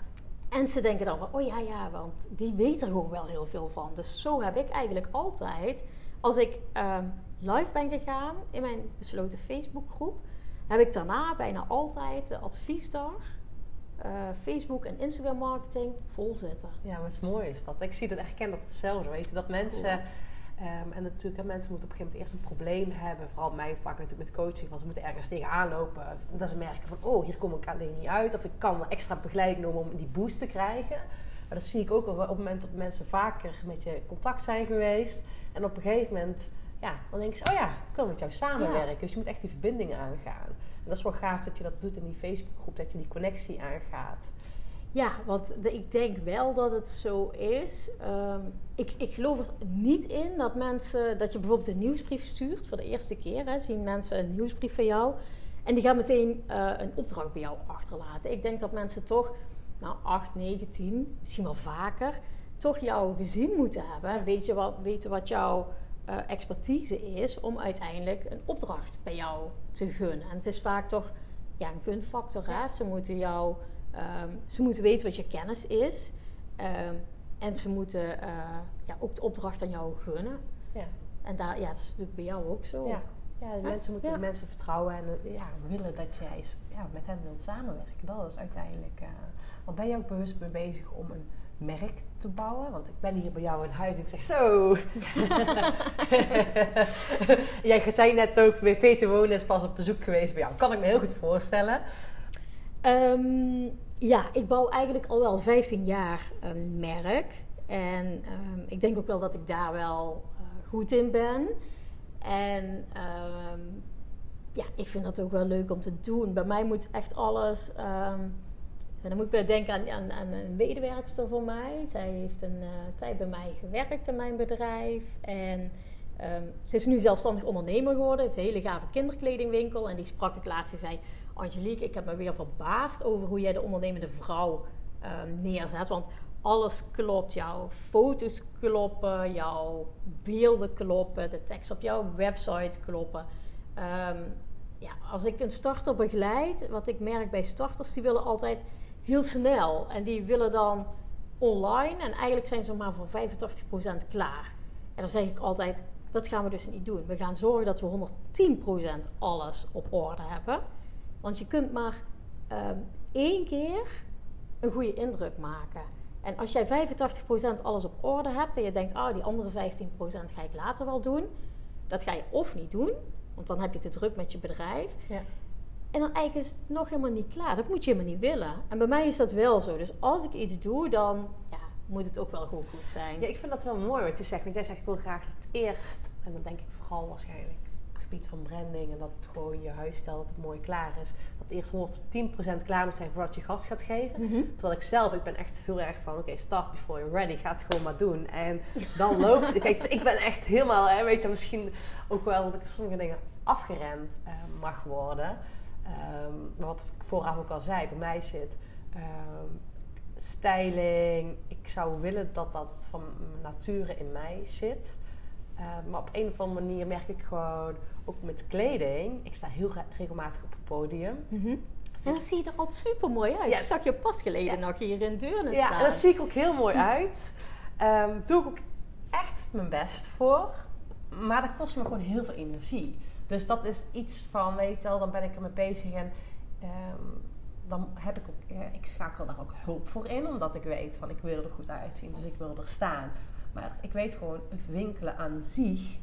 En ze denken dan van, oh ja, ja, want die weet er gewoon wel heel veel van. Dus zo heb ik eigenlijk altijd, als ik ehm, live ben gegaan in mijn besloten Facebookgroep, heb ik daarna bijna altijd de adviesdag, eh, Facebook en Instagram marketing vol zitten. Ja, wat mooi is dat. Ik zie dat, echt ken dat hetzelfde. Weet je, dat mensen. ehm, en natuurlijk, hè, mensen moeten op een gegeven moment eerst een probleem hebben. Vooral mij vaak natuurlijk met coaching. Want ze moeten ergens tegenaan lopen. Dat ze merken van, oh, hier kom ik alleen niet uit. Of ik kan extra begeleiding noemen om die boost te krijgen. Maar dat zie ik ook op het moment dat mensen vaker met je contact zijn geweest. En op een gegeven moment, ja, dan denken ze, oh ja, ik wil met jou samenwerken. Dus je moet echt die verbindingen aangaan. En dat is wel gaaf dat je dat doet in die Facebookgroep. Dat je die connectie aangaat. Ja, want de- ik denk wel dat het zo is. Ehm, ik, ik geloof er niet in dat mensen, dat je bijvoorbeeld een nieuwsbrief stuurt voor de eerste keer. Hè, zien mensen een nieuwsbrief van jou en die gaan meteen eh, een opdracht bij jou achterlaten. Ik denk dat mensen toch, nou 8, 9, 10, misschien wel vaker, toch jou gezien moeten hebben. Weet je wat, weten wat jouw eh, expertise is om uiteindelijk een opdracht bij jou te gunnen. En het is vaak toch ja, een gunfactor. Hè? Ze moeten jou Ehm, ze moeten weten wat je kennis is. Ehm, en ze moeten eh, ja, ook de opdracht aan jou gunnen. Ja. En daar, ja, dat is natuurlijk bij jou ook zo. Ja, ja de mensen moeten de mensen vertrouwen en eh, ja, willen dat jij ja, met hen wilt samenwerken. Dat is uiteindelijk. eh want ben je ook bewust mee bezig om een merk te bouwen? Want ik ben hier bij jou in huis en ik zeg zo. jij zei net ook, bij Vete Wonen is pas op bezoek geweest bij jou. Kan ik me heel goed voorstellen. Ehm, ja, ik bouw eigenlijk al wel 15 jaar een merk. En ehm, ik denk ook wel dat ik daar wel eh, goed in ben. En ehm, ja, ik vind dat ook wel leuk om te doen. Bij mij moet echt alles. En dan moet ik denken aan, aan, een medewerkster voor mij. Zij heeft een eh, tijd bij mij gewerkt in mijn bedrijf. En ehm, ze is nu zelfstandig ondernemer geworden. Heeft een hele gave kinderkledingwinkel. En die sprak ik laatst. Ze zei: Angelique, ik heb me weer verbaasd over hoe jij de ondernemende vrouw ehm, neerzet. Want alles klopt. Jouw foto's kloppen, jouw beelden kloppen, de tekst op jouw website kloppen. Ehm, ja, als ik een starter begeleid, wat ik merk bij starters, die willen altijd heel snel. En die willen dan online. En eigenlijk zijn ze maar voor 85% klaar. En dan zeg ik altijd, dat gaan we dus niet doen. We gaan zorgen dat we 110% alles op orde hebben. Want je kunt maar ehm, één keer een goede indruk maken. En als jij 85% alles op orde hebt en je denkt, ah, die andere 15% ga ik later wel doen. Dat ga je of niet doen, want dan heb je te druk met je bedrijf. Ja. En dan eigenlijk is het nog helemaal niet klaar. Dat moet je helemaal niet willen. En bij mij is dat wel zo. Dus als ik iets doe, dan ja, moet het ook wel gewoon goed zijn. Ja, ik vind dat wel mooi wat je zegt. Want jij zegt, ik wil graag het eerst. En dan denk ik vooral waarschijnlijk op het gebied van branding. En dat het gewoon je huisstijl, dat het mooi klaar is. Dat het eerst 110% klaar moet zijn voordat je gas gaat geven. Mhm. Terwijl ik zelf, ik ben echt heel erg van, oké, start before you're ready. Ga het gewoon maar doen. En dan loopt het. Kijk, dus ik ben echt helemaal, hè, weet je, misschien ook wel dat ik sommige dingen afgeremd eh, mag worden. Ehm, maar wat ik vooraf ook al zei, bij mij zit ehm, styling. Ik zou willen dat dat van nature in mij zit. Ehm, maar op een of andere manier merk ik gewoon, ook met kleding, ik sta heel re- regelmatig op het podium. Mhm. En dan zie je er altijd super mooi uit. Ja. Ik zag je pas geleden Ja. nog hier in Deurne Ja, staan. en daar zie ik ook heel mooi uit. Ehm doe ik ook echt mijn best voor. Maar dat kost me gewoon heel veel energie. Dus dat is iets van, weet je wel, dan ben ik ermee bezig en ehm, dan heb ik ook, ja, ik schakel daar ook hulp voor in, omdat ik weet van ik wil er goed uitzien, dus ik wil er staan. Maar ik weet gewoon, het winkelen aan zich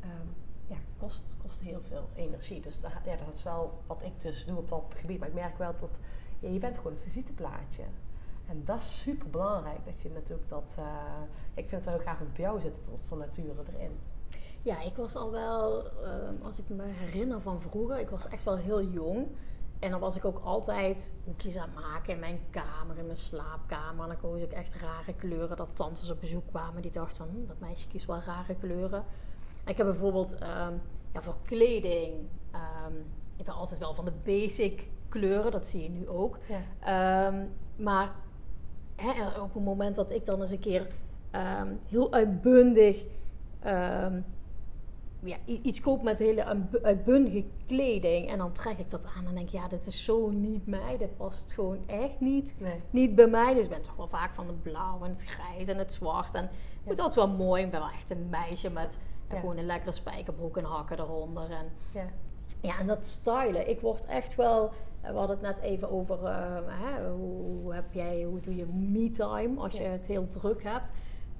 ehm, ja, kost, kost heel veel energie. Dus ja, dat is wel wat ik dus doe op dat gebied. Maar ik merk wel dat ja, je bent gewoon een visiteplaatje. En dat is super belangrijk. Dat je natuurlijk dat. eh, ik vind het wel heel gaaf om bij jou zit dat van nature erin. Ja, ik was al wel, ehm, als ik me herinner van vroeger, ik was echt wel heel jong. En dan was ik ook altijd hoekjes aan het maken in mijn kamer, in mijn slaapkamer. En dan koos ik echt rare kleuren. Dat tantes op bezoek kwamen die dachten van, hm, dat meisje kiest wel rare kleuren. En ik heb bijvoorbeeld ehm, ja, voor kleding, ehm, ik ben altijd wel van de basic kleuren, dat zie je nu ook. Ja. Maar hè, op het moment dat ik dan eens een keer heel uitbundig ja, iets koop met hele uitbu- uitbundige kleding en dan trek ik dat aan en denk ik, ja, dit is zo niet mij, dit past gewoon echt niet, Nee. niet bij mij. Dus ik ben toch wel vaak van het blauw en het grijs en het zwart en het moet altijd wel mooi. Ik ben wel echt een meisje met Ja. gewoon een lekkere spijkerbroek en hakken eronder en Ja. ja, en dat stylen. Ik word echt wel. We hadden het net even over eh, hè, hoe, heb jij, hoe doe je me-time als je het heel druk hebt.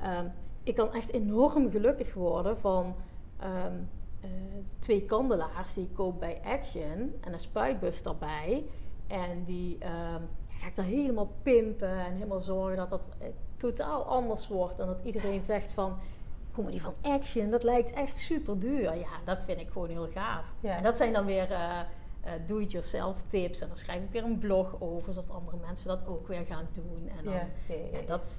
Ehm, ik kan echt enorm gelukkig worden van ehm, eh, twee kandelaars die ik koop bij Action en een spuitbus daarbij. En die ga ik daar helemaal pimpen en helemaal zorgen dat dat eh, totaal anders wordt. En dat iedereen zegt van, kom die van Action, dat lijkt echt super duur. Ja, dat vind ik gewoon heel gaaf. Ja. En dat zijn dan weer eh, do-it-yourself tips. En dan schrijf ik weer een blog over, zodat andere mensen dat ook weer gaan doen. En dan, Ja, ja, ja, ja, ja. dat,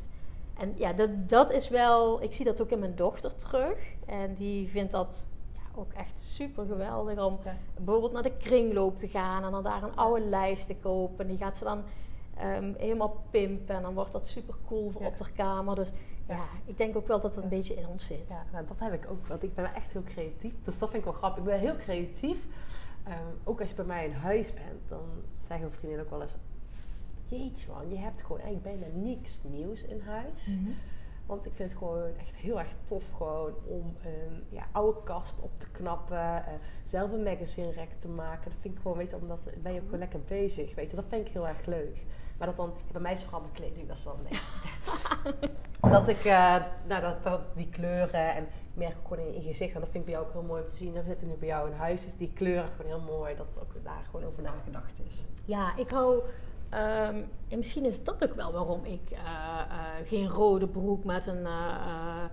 en ja, dat, dat is wel, ik zie dat ook in mijn dochter terug. En die vindt dat ja, ook echt super geweldig om Ja. bijvoorbeeld naar de kringloop te gaan en dan daar een oude lijst te kopen. Die gaat ze dan ehm, helemaal pimpen en dan wordt dat super cool voor Ja. op de kamer. Dus ja. ik denk ook wel dat het een beetje in ons zit. Ja, nou, dat heb ik ook. Want ik ben echt heel creatief. Dus dat vind ik wel grappig. Ik ben heel creatief. Ehm, ook als je bij mij in huis bent, dan zeggen vriendinnen ook wel eens... Man, je hebt gewoon eigenlijk bijna niks nieuws in huis. Mhm. Want ik vind het gewoon echt heel erg tof gewoon om een ja, oude kast op te knappen. eh, zelf een magazine rack te maken. Dat vind ik gewoon, weet je, omdat ben je ook gewoon lekker bezig. Weet je, dat vind ik heel erg leuk. Maar dat dan, bij mij is vooral mijn kleding, dat is dan nee. dat ik, eh, nou dat, dat, die kleuren en ik merk gewoon in je gezicht. En dat vind ik bij jou ook heel mooi om te zien. We zitten nu bij jou in huis, dus die kleuren gewoon heel mooi. Dat ook daar gewoon over nagedacht is. Ja, ik hou. Ehm, en misschien is dat ook wel waarom ik eh, eh, geen rode broek met een eh,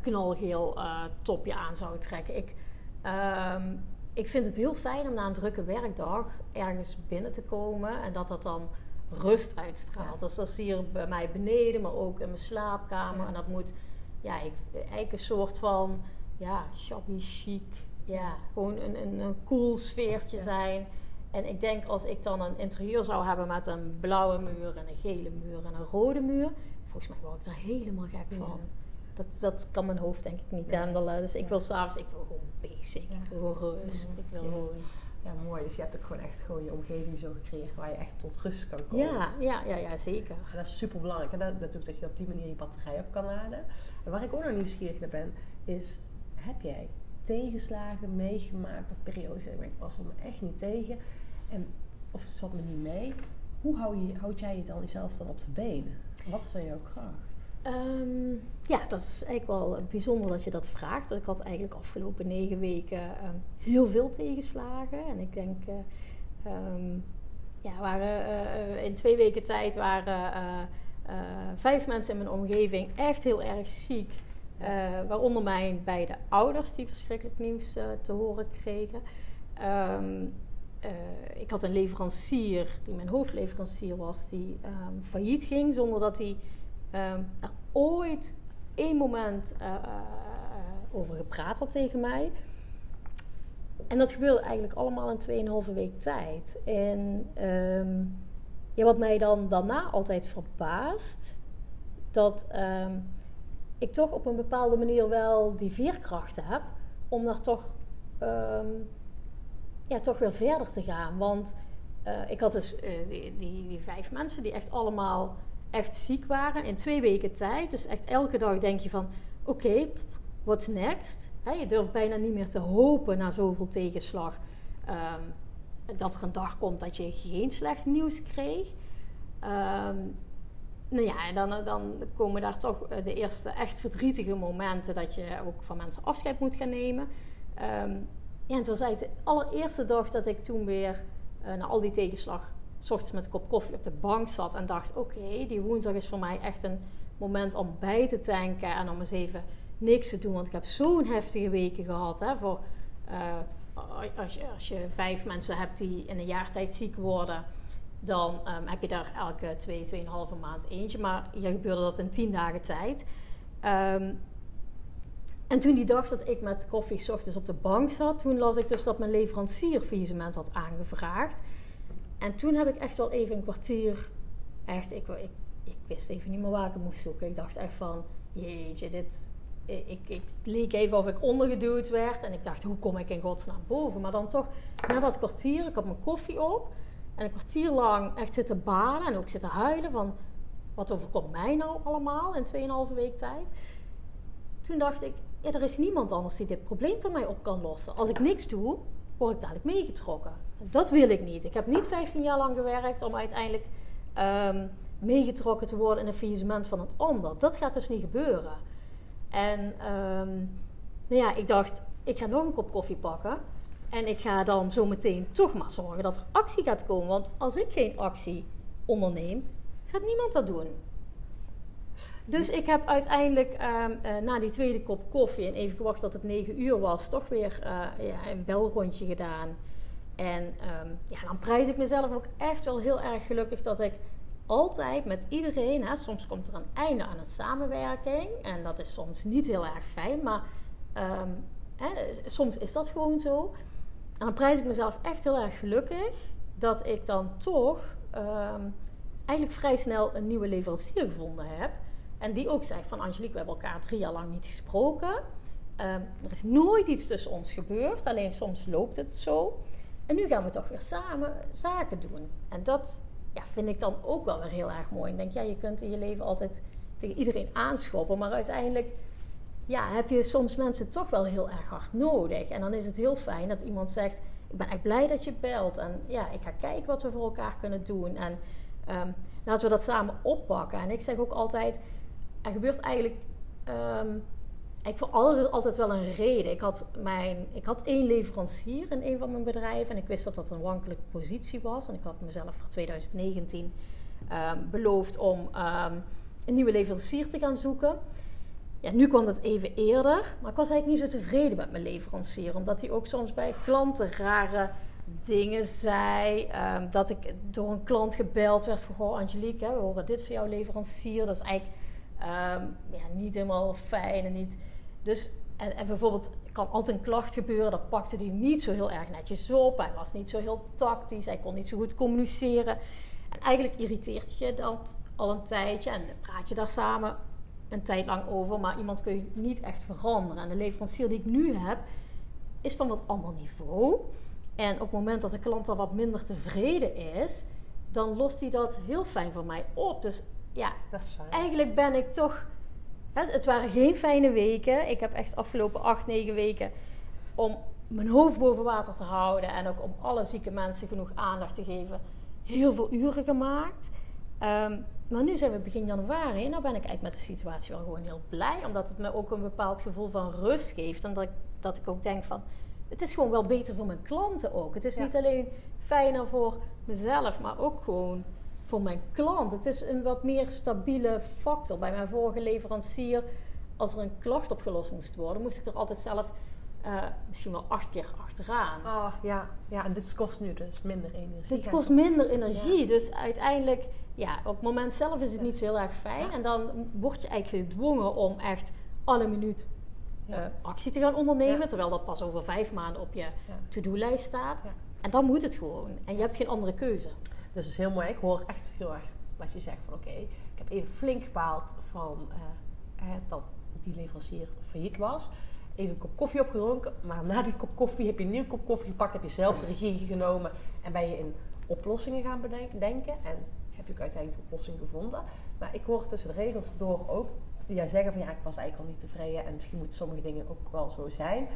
knalgeel topje aan zou trekken. Ik, ehm, ik vind het heel fijn om na een drukke werkdag ergens binnen te komen en dat dat dan rust uitstraalt. Ja. Dus dat is hier bij mij beneden, maar ook in mijn slaapkamer. Ja. En dat moet ja, ik, eigenlijk een soort van ja, shabby chic. Ja, gewoon een, een, een cool sfeertje Ja. zijn. En ik denk als ik dan een interieur zou hebben met een blauwe muur en een gele muur en een rode muur, volgens mij word ik daar helemaal gek Ja. van. Dat, dat kan mijn hoofd denk ik niet Ja. handelen. Dus ik wil s'avonds, ik wil gewoon basic. Ik wil gewoon rust. Ik wil gewoon... Ja, mooi. Dus je hebt ook gewoon echt gewoon je omgeving zo gecreëerd waar je echt tot rust kan komen. Ja, ja, ja, ja, zeker. En dat is super belangrijk. En dat, natuurlijk dat je op die manier je batterij op kan laden. En waar ik ook nog nieuwsgierig naar ben, is: heb jij tegenslagen meegemaakt of periodes je denkt, was er me echt niet tegen? En, of het zat me niet mee? Hoe hou je, houd jij je dan jezelf dan op de benen? Wat is dan jouw kracht? Ehm, ja, dat is eigenlijk wel bijzonder dat je dat vraagt. Ik had eigenlijk afgelopen negen weken ehm, heel veel tegenslagen. En ik denk, eh, ehm, ja, waren, eh, in twee weken tijd waren eh, vijf mensen in mijn omgeving echt heel erg ziek. Eh, waaronder mijn beide ouders die verschrikkelijk nieuws eh, te horen kregen. Ehm, eh, ik had een leverancier, die mijn hoofdleverancier was, die ehm, failliet ging zonder dat hij er ooit één moment over gepraat had tegen mij. En dat gebeurde eigenlijk allemaal in 2,5 week tijd. En ja, wat mij dan daarna altijd verbaast, dat ik toch op een bepaalde manier wel die veerkracht heb om daar toch, ehm, ja, toch weer verder te gaan. Want eh, ik had dus eh, die, die, die vijf mensen die echt allemaal echt ziek waren in twee weken tijd. Dus echt elke dag denk je van, oké, what's next? Je durft bijna niet meer te hopen na zoveel tegenslag. ehm, dat er een dag komt dat je geen slecht nieuws kreeg. Ehm, nou ja, dan, dan komen daar toch eh, de eerste echt verdrietige momenten dat je ook van mensen afscheid moet gaan nemen. Ehm, ja, het was eigenlijk de allereerste dag dat ik toen weer eh, na al die tegenslag, s ochtends met een kop koffie op de bank zat en dacht: oké, die woensdag is voor mij echt een moment om bij te tanken en om eens even niks te doen. Want ik heb zo'n heftige weken gehad. Hè, voor, eh, als, je, als je vijf mensen hebt die in een jaar tijd ziek worden, dan ehm, heb je daar elke twee, tweeënhalve maand eentje. Maar hier gebeurde dat in tien dagen tijd. Ehm, En toen die dag dat ik met koffie 's ochtends op de bank zat, toen las ik dus dat mijn leverancier faillissement had aangevraagd. En toen heb ik echt wel even een kwartier, echt, ik, ik, ik wist even niet meer waar ik het moest zoeken. Ik dacht echt van, jeetje, dit, ik, ik, ik leek even of ik ondergeduwd werd. En ik dacht, hoe kom ik in godsnaam boven? Maar dan toch, na dat kwartier, ik had mijn koffie op. En een kwartier lang echt zitten baden en ook zitten huilen van, wat overkomt mij nou allemaal in 2,5 week tijd? Toen dacht ik, ja, er is niemand anders die dit probleem voor mij op kan lossen. Als ik niks doe, word ik dadelijk meegetrokken. Dat wil ik niet. Ik heb niet 15 jaar lang gewerkt om uiteindelijk ehm, meegetrokken te worden in een faillissement van een ander. Dat gaat dus niet gebeuren. En ehm, nou ja, ik dacht, ik ga nog een kop koffie pakken. En ik ga dan zo meteen toch maar zorgen dat er actie gaat komen. Want als ik geen actie onderneem, gaat niemand dat doen. Dus ik heb uiteindelijk ehm, eh, na die tweede kop koffie en even gewacht dat het negen uur was, toch weer eh, ja, een belrondje gedaan. En ehm, ja, dan prijs ik mezelf ook echt wel heel erg gelukkig dat ik altijd met iedereen, hè, soms komt er een einde aan een samenwerking en dat is soms niet heel erg fijn, maar ehm, hè, soms is dat gewoon zo. En dan prijs ik mezelf echt heel erg gelukkig dat ik dan toch ehm, eigenlijk vrij snel een nieuwe leverancier gevonden heb. En die ook zei van Angelique, we hebben elkaar drie jaar lang niet gesproken. Ehm, er is nooit iets tussen ons gebeurd, alleen soms loopt het zo. En nu gaan we toch weer samen zaken doen. En dat ja, vind ik dan ook wel weer heel erg mooi. Ik denk, ja, je kunt in je leven altijd tegen iedereen aanschoppen, maar uiteindelijk ja, heb je soms mensen toch wel heel erg hard nodig. En dan is het heel fijn dat iemand zegt: Ik ben echt blij dat je belt. En ja, ik ga kijken wat we voor elkaar kunnen doen. En ehm, laten we dat samen oppakken. En ik zeg ook altijd: Er gebeurt eigenlijk. ehm ik voor alles altijd wel een reden. Ik had, mijn, ik had één leverancier in een van mijn bedrijven. En ik wist dat dat een wankelijke positie was. En ik had mezelf voor 2019 ehm, beloofd om een nieuwe leverancier te gaan zoeken. Ja, nu kwam dat even eerder, maar ik was eigenlijk niet zo tevreden met mijn leverancier. Omdat hij ook soms bij klanten rare dingen zei. Ehm, dat ik door een klant gebeld werd van... Goh, Angelique, hè, we horen dit van jouw leverancier. Dat is eigenlijk ehm, ja, niet helemaal fijn en niet... Dus, en, bijvoorbeeld, kan altijd een klacht gebeuren. Dat pakte hij niet zo heel erg netjes op. Hij was niet zo heel tactisch. Hij kon niet zo goed communiceren. En eigenlijk irriteert je dat al een tijdje. En praat je daar samen een tijd lang over, maar iemand kun je niet echt veranderen. En de leverancier die ik nu heb, is van wat ander niveau. En op het moment dat de klant dan wat minder tevreden is, dan lost hij dat heel fijn voor mij op. Dus ja, Dat is eigenlijk ben ik toch. Het, het waren geen fijne weken. Ik heb echt afgelopen acht, negen weken om mijn hoofd boven water te houden en ook om alle zieke mensen genoeg aandacht te geven, heel veel uren gemaakt. Ehm, maar nu zijn we begin januari en dan ben ik eigenlijk met de situatie wel gewoon heel blij. Omdat het me ook een bepaald gevoel van rust geeft. En dat ik, dat ik ook denk van, het is gewoon wel beter voor mijn klanten ook. Het is Ja. niet alleen fijner voor mezelf, maar ook gewoon voor mijn klant. Het is een wat meer stabiele factor. Bij mijn vorige leverancier, als er een klacht opgelost moest worden, moest ik er altijd zelf eh, misschien wel acht keer achteraan. Oh, ja. ja, en dit kost nu dus minder energie. Het kost minder energie. Dus uiteindelijk, ja, op het moment zelf is het niet zo heel erg fijn. Ja. En dan word je eigenlijk gedwongen om echt alle minuut eh, actie te gaan ondernemen. Terwijl dat pas over vijf maanden op je to-do-lijst staat. En dan moet het gewoon. En je hebt geen andere keuze. Dus het is heel mooi. Ik hoor echt heel erg dat je zegt van oké, ik heb even flink gebaald van eh, dat die leverancier failliet was. Even een kop koffie opgedronken, maar na die kop koffie heb je een nieuwe kop koffie gepakt, heb je zelf de regie genomen en ben je in oplossingen gaan bedenken. En heb je ook uiteindelijk de oplossing gevonden. Maar ik hoor tussen de regels door ook jij zeggen van ja, ik was eigenlijk al niet tevreden en misschien moeten sommige dingen ook wel zo zijn.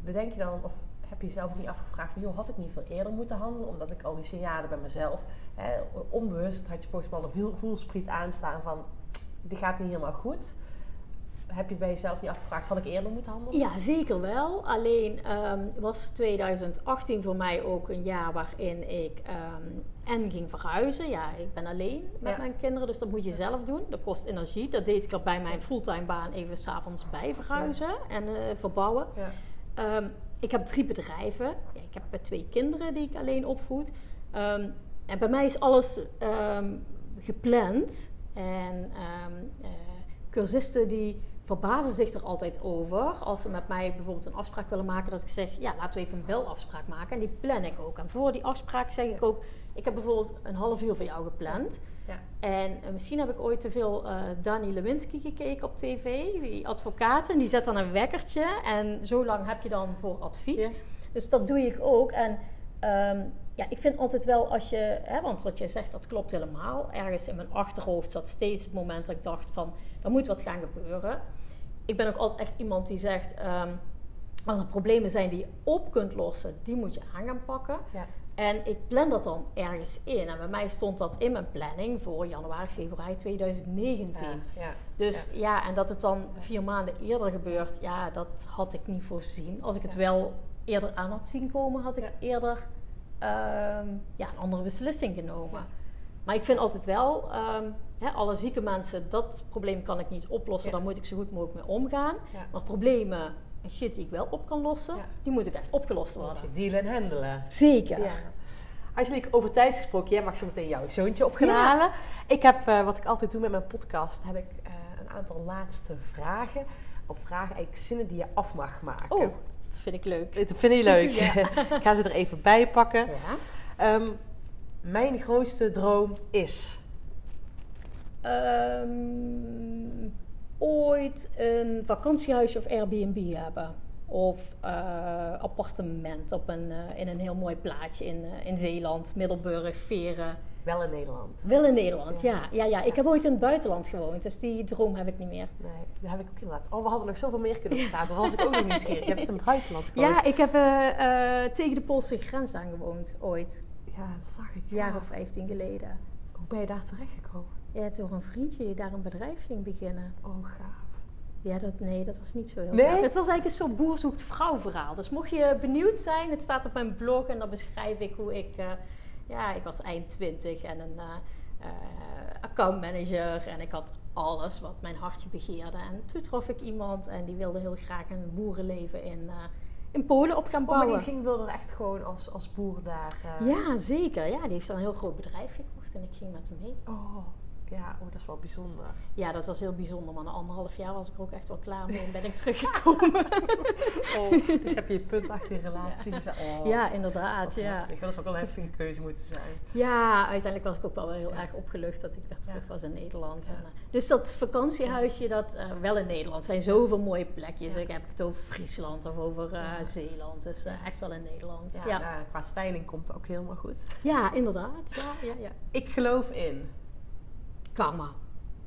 Bedenk je dan, of heb je jezelf ook niet afgevraagd van joh, had ik niet veel eerder moeten handelen, omdat ik al die signalen bij mezelf, hè, onbewust had je volgens mij een voel- voelspriet aanstaan van die gaat niet helemaal goed. Heb je bij jezelf niet afgevraagd, had ik eerder moeten handelen? Ja, zeker wel. Alleen ehm, was 2018 voor mij ook een jaar waarin ik ehm, en ging verhuizen. Ja, ik ben alleen met Ja. mijn kinderen, dus dat moet je zelf doen. Dat kost energie. Dat deed ik er bij mijn fulltime baan even s'avonds bij verhuizen en eh, verbouwen. Ja. Ehm, ik heb drie bedrijven. Ja, ik heb twee kinderen die ik alleen opvoed. En bij mij is alles gepland. En eh, cursisten die verbazen zich er altijd over als ze met mij bijvoorbeeld een afspraak willen maken. Dat ik zeg, ja, laten we even een belafspraak maken. En die plan ik ook. En voor die afspraak zeg ik ook, ik heb bijvoorbeeld een half uur voor jou gepland. Ja. En eh, misschien heb ik ooit te veel eh Dani Lewinsky gekeken op tv, die advocaat. En die zet dan een wekkertje. En zo lang heb je dan voor advies. Ja. Dus dat doe ik ook. En ehm, ja, ik vind altijd wel als je, hè, want wat je zegt, dat klopt helemaal. Ergens in mijn achterhoofd zat steeds het moment dat ik dacht van, er moet wat gaan gebeuren. Ik ben ook altijd echt iemand die zegt, ehm, als er problemen zijn die je op kunt lossen, die moet je aan gaan pakken. Ja. En ik plan dat dan ergens in. En bij mij stond dat in mijn planning voor januari, februari 2019. Ja, ja. Dus ja. en dat het dan vier maanden eerder gebeurt, ja, dat had ik niet voorzien. Als ik het wel eerder aan had zien komen, had ik eerder ehm, ja, een andere beslissing genomen. Maar ik vind altijd wel, ehm, alle zieke mensen, dat probleem kan ik niet oplossen. Ja. Daar moet ik zo goed mogelijk mee omgaan. Ja. Maar problemen en shit die ik wel op kan lossen, Ja. die moeten echt opgelost Moet worden. je dealen en handelen. Zeker. Ja. Angelique, over tijd gesproken, jij mag zo meteen jouw zoontje op gaan halen. Ik heb, eh, wat ik altijd doe met mijn podcast, heb ik eh, een aantal laatste vragen. Of vragen, eigenlijk zinnen die je af mag maken. Oh, dat vind ik leuk. Dat vind je leuk. Ik ga ze er even bij pakken. Ja. Ehm, mijn grootste droom is... Ehm, ooit een vakantiehuisje of Airbnb hebben. Of eh, appartement op een, eh, in een heel mooi plaatje in, eh, in Zeeland, Middelburg, Veren. Wel in Nederland. Wel in Nederland, Ja. ja. ja, ja. Ik heb ooit in het buitenland gewoond, dus die droom heb ik niet meer. Nee, dat heb ik ook inderdaad. Oh, we hadden nog zoveel meer kunnen praten. Daar was ik ook nog nieuwsgierig. Je hebt in het buitenland gewoond. Ja, ik heb tegen de Poolse grens aangewoond, ooit. Ja, dat zag ik. Een jaar of 15 geleden. Hoe ben je daar terechtgekomen? Ja, door een vriendje die daar een bedrijf ging beginnen. Oh, gaaf. Ja, dat, nee, dat was niet zo heel Nee? gaaf. Het was eigenlijk een soort boer zoekt vrouw verhaal. Dus mocht je benieuwd zijn, het staat op mijn blog en dan beschrijf ik hoe ik... eh, ja, ik was eind twintig en een eh, accountmanager en ik had alles wat mijn hartje begeerde. En toen trof ik iemand en die wilde heel graag een boerenleven in, eh, in Polen op gaan Oh, maar bouwen. die ging wilde echt gewoon als, als boer daar... eh, Ja, zeker. Ja, die heeft dan een heel groot bedrijf gekocht en ik ging met hem mee. Oh, ja, oh, dat is wel bijzonder. Ja, dat was heel bijzonder, maar na anderhalf jaar was ik er ook echt wel klaar mee en ben ik teruggekomen. Oh, dus heb je punt achter je relatie. Oh, ja, inderdaad. wat Ja. heftig. Dat is ook wel een heftige keuze moeten zijn. ja, uiteindelijk was ik ook wel heel erg opgelucht dat ik weer terug Ja. was in Nederland. Ja. En, eh, dus dat vakantiehuisje, dat eh, wel in Nederland, zijn zoveel mooie plekjes. Ja. Ik heb het over Friesland of over eh, Ja. Zeeland. Dus echt wel in Nederland. Ja, Ja, ja. nou, qua styling komt het ook helemaal goed. inderdaad. Ja, ja, ja. Ik geloof in Karma.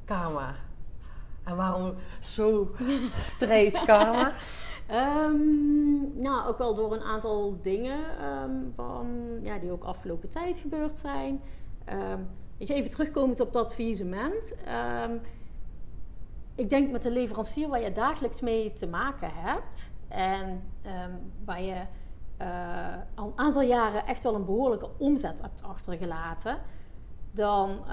karma. En waarom zo straight karma? Ehm, nou, ook wel door een aantal dingen ehm, van, ja, die ook afgelopen tijd gebeurd zijn. Ehm weet je, even terugkomend op dat faillissement. Ik denk met de leverancier waar je dagelijks mee te maken hebt... en waar je eh, al een aantal jaren echt wel een behoorlijke omzet hebt achtergelaten... dan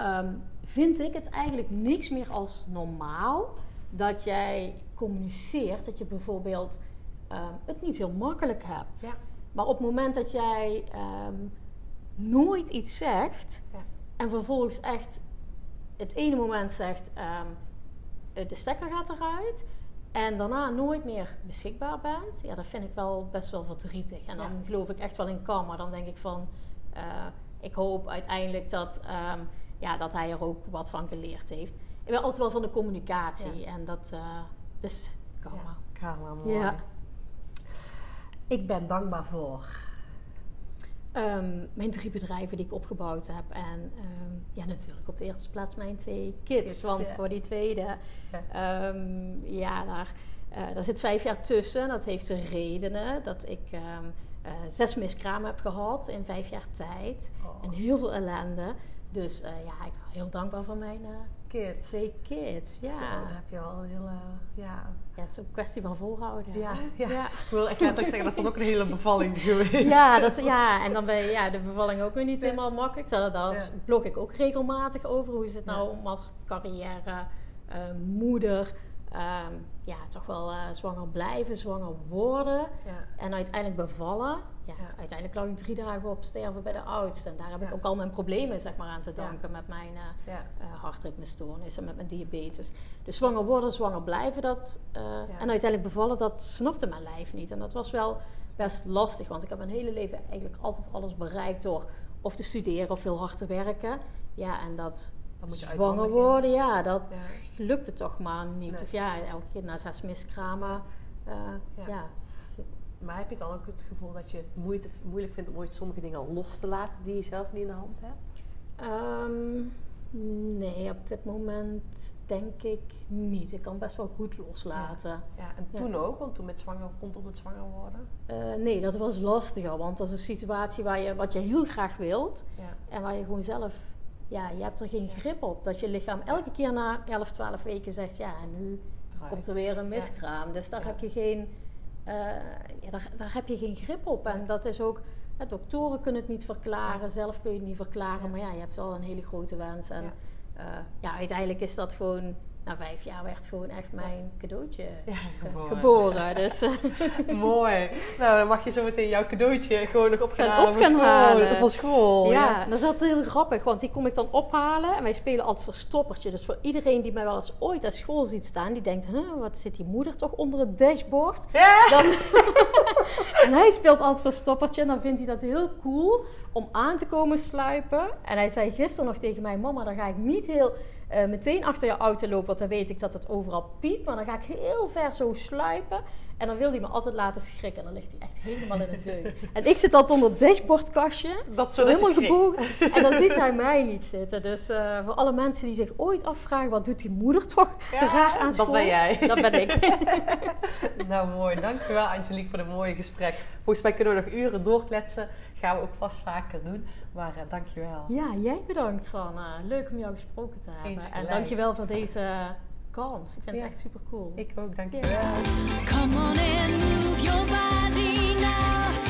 vind ik het eigenlijk niks meer als normaal dat jij communiceert dat je bijvoorbeeld ehm, het niet heel makkelijk hebt. Ja. Maar op het moment dat jij ehm, nooit iets zegt Ja. en vervolgens echt het ene moment zegt ehm, eh, de stekker gaat eruit en daarna nooit meer beschikbaar bent, ja, dat vind ik wel best wel verdrietig. En dan Ja. geloof ik echt wel in karma. Dan denk ik van, eh, ik hoop uiteindelijk dat, ja, dat hij er ook wat van geleerd heeft. Ik ben altijd wel van de communicatie en dat, eh, dus karma. Ja, karma, mooi. Ja. Ik ben dankbaar voor. Ehm, mijn drie bedrijven die ik opgebouwd heb. En ehm, ja, natuurlijk op de eerste plaats mijn twee kids. Kids, want ja. voor die tweede, ehm, ja, daar, eh, daar zit vijf jaar tussen. Dat heeft zijn redenen. Dat ik ehm, eh, zes miskramen heb gehad in vijf jaar tijd. Oh. En heel veel ellende. Dus eh, ja, ik ben heel dankbaar voor mijn eh, Kids. twee kids. Ja. Zo, dan heb je al een hele... Ja, ja, het is ook een kwestie van volhouden. Ja, ja. ja. ik wil echt letterlijk zeggen, dat is dan ook een hele bevalling geweest. Ja, dat, ja, en dan ben je ja, de bevalling ook weer niet Ja. helemaal makkelijk. Daar, daar blog ik ook regelmatig over. Hoe is het nou om als carrière, eh, moeder, ehm, ja, toch wel eh, zwanger blijven, zwanger worden. Ja. En uiteindelijk bevallen. Ja, Ja. uiteindelijk lag ik drie dagen op sterven bij de oudste. En daar heb ik ook al mijn problemen zeg maar, aan te danken met mijn eh eh, hartritmestoornis en met mijn diabetes. Dus zwanger worden, zwanger blijven, dat, en uiteindelijk bevallen, dat snapte mijn lijf niet. En dat was wel best lastig, want ik heb mijn hele leven eigenlijk altijd alles bereikt door of te studeren of heel hard te werken. Ja, en dat Dan moet je zwanger worden, ja, dat lukte toch maar niet. Nee. Of ja, elke keer na zes miskramen, eh, Ja. ja. Maar heb je dan ook het gevoel dat je het moeite, moeilijk vindt om ooit sommige dingen los te laten die je zelf niet in de hand hebt? Ehm, nee, op dit moment denk ik niet. Ik kan best wel goed loslaten. Ja, en Ja. toen ook, want toen met zwanger, rondom het zwanger worden. Eh, nee, dat was lastiger, want dat is een situatie waar je, wat je heel graag wilt Ja. en waar je gewoon zelf, ja, je hebt er geen grip op. Dat je lichaam elke keer na 11, 12 weken zegt, ja, en nu komt er weer een miskraam. Dus daar Ja. heb je geen, eh, ja, daar, daar heb je geen grip op. En dat is ook, hè, doktoren kunnen het niet verklaren, zelf kun je het niet verklaren, Ja. maar ja, je hebt al een hele grote wens. En Ja. ja, ja uiteindelijk is dat gewoon, na vijf jaar werd gewoon echt mijn cadeautje Ja, geboren. geboren. Dus, eh, Mooi. Nou, dan mag je zo meteen jouw cadeautje gewoon nog op gaan Gaan halen op van gaan school. halen. Van school. Ja, dat is altijd heel grappig, want die kom ik dan ophalen en wij spelen altijd verstoppertje. Dus voor iedereen die mij wel eens ooit aan school ziet staan, die denkt, huh, wat zit die moeder toch onder het dashboard? Ja. Dan, en hij speelt altijd verstoppertje en dan vindt hij dat heel cool om aan te komen sluipen. En hij zei gisteren nog tegen mij, mama, dan ga ik niet heel eh, meteen achter je auto lopen, want dan weet ik dat het overal piept. Maar dan ga ik heel ver zo sluipen. En dan wil hij me altijd laten schrikken. En dan ligt hij echt helemaal in het deuk. En ik zit altijd onder het dashboardkastje. Dat Zo dat helemaal gebogen. En dan ziet hij mij niet zitten. Dus eh, voor alle mensen die zich ooit afvragen... wat doet die moeder toch Ja, graag aan dat school? ben jij. Dat ben ik. Nou, mooi. Dankjewel Angelique voor het mooie gesprek. Volgens mij kunnen we nog uren doorkletsen. Gaan we ook vast vaker doen. Mara, eh, dankjewel. Ja, jij bedankt Sanne. Eh, leuk om jou gesproken te hebben. Eens en dankjewel voor deze eh, kans. Ik vind het echt super cool. Ik ook, dankjewel. Come on and move your body now.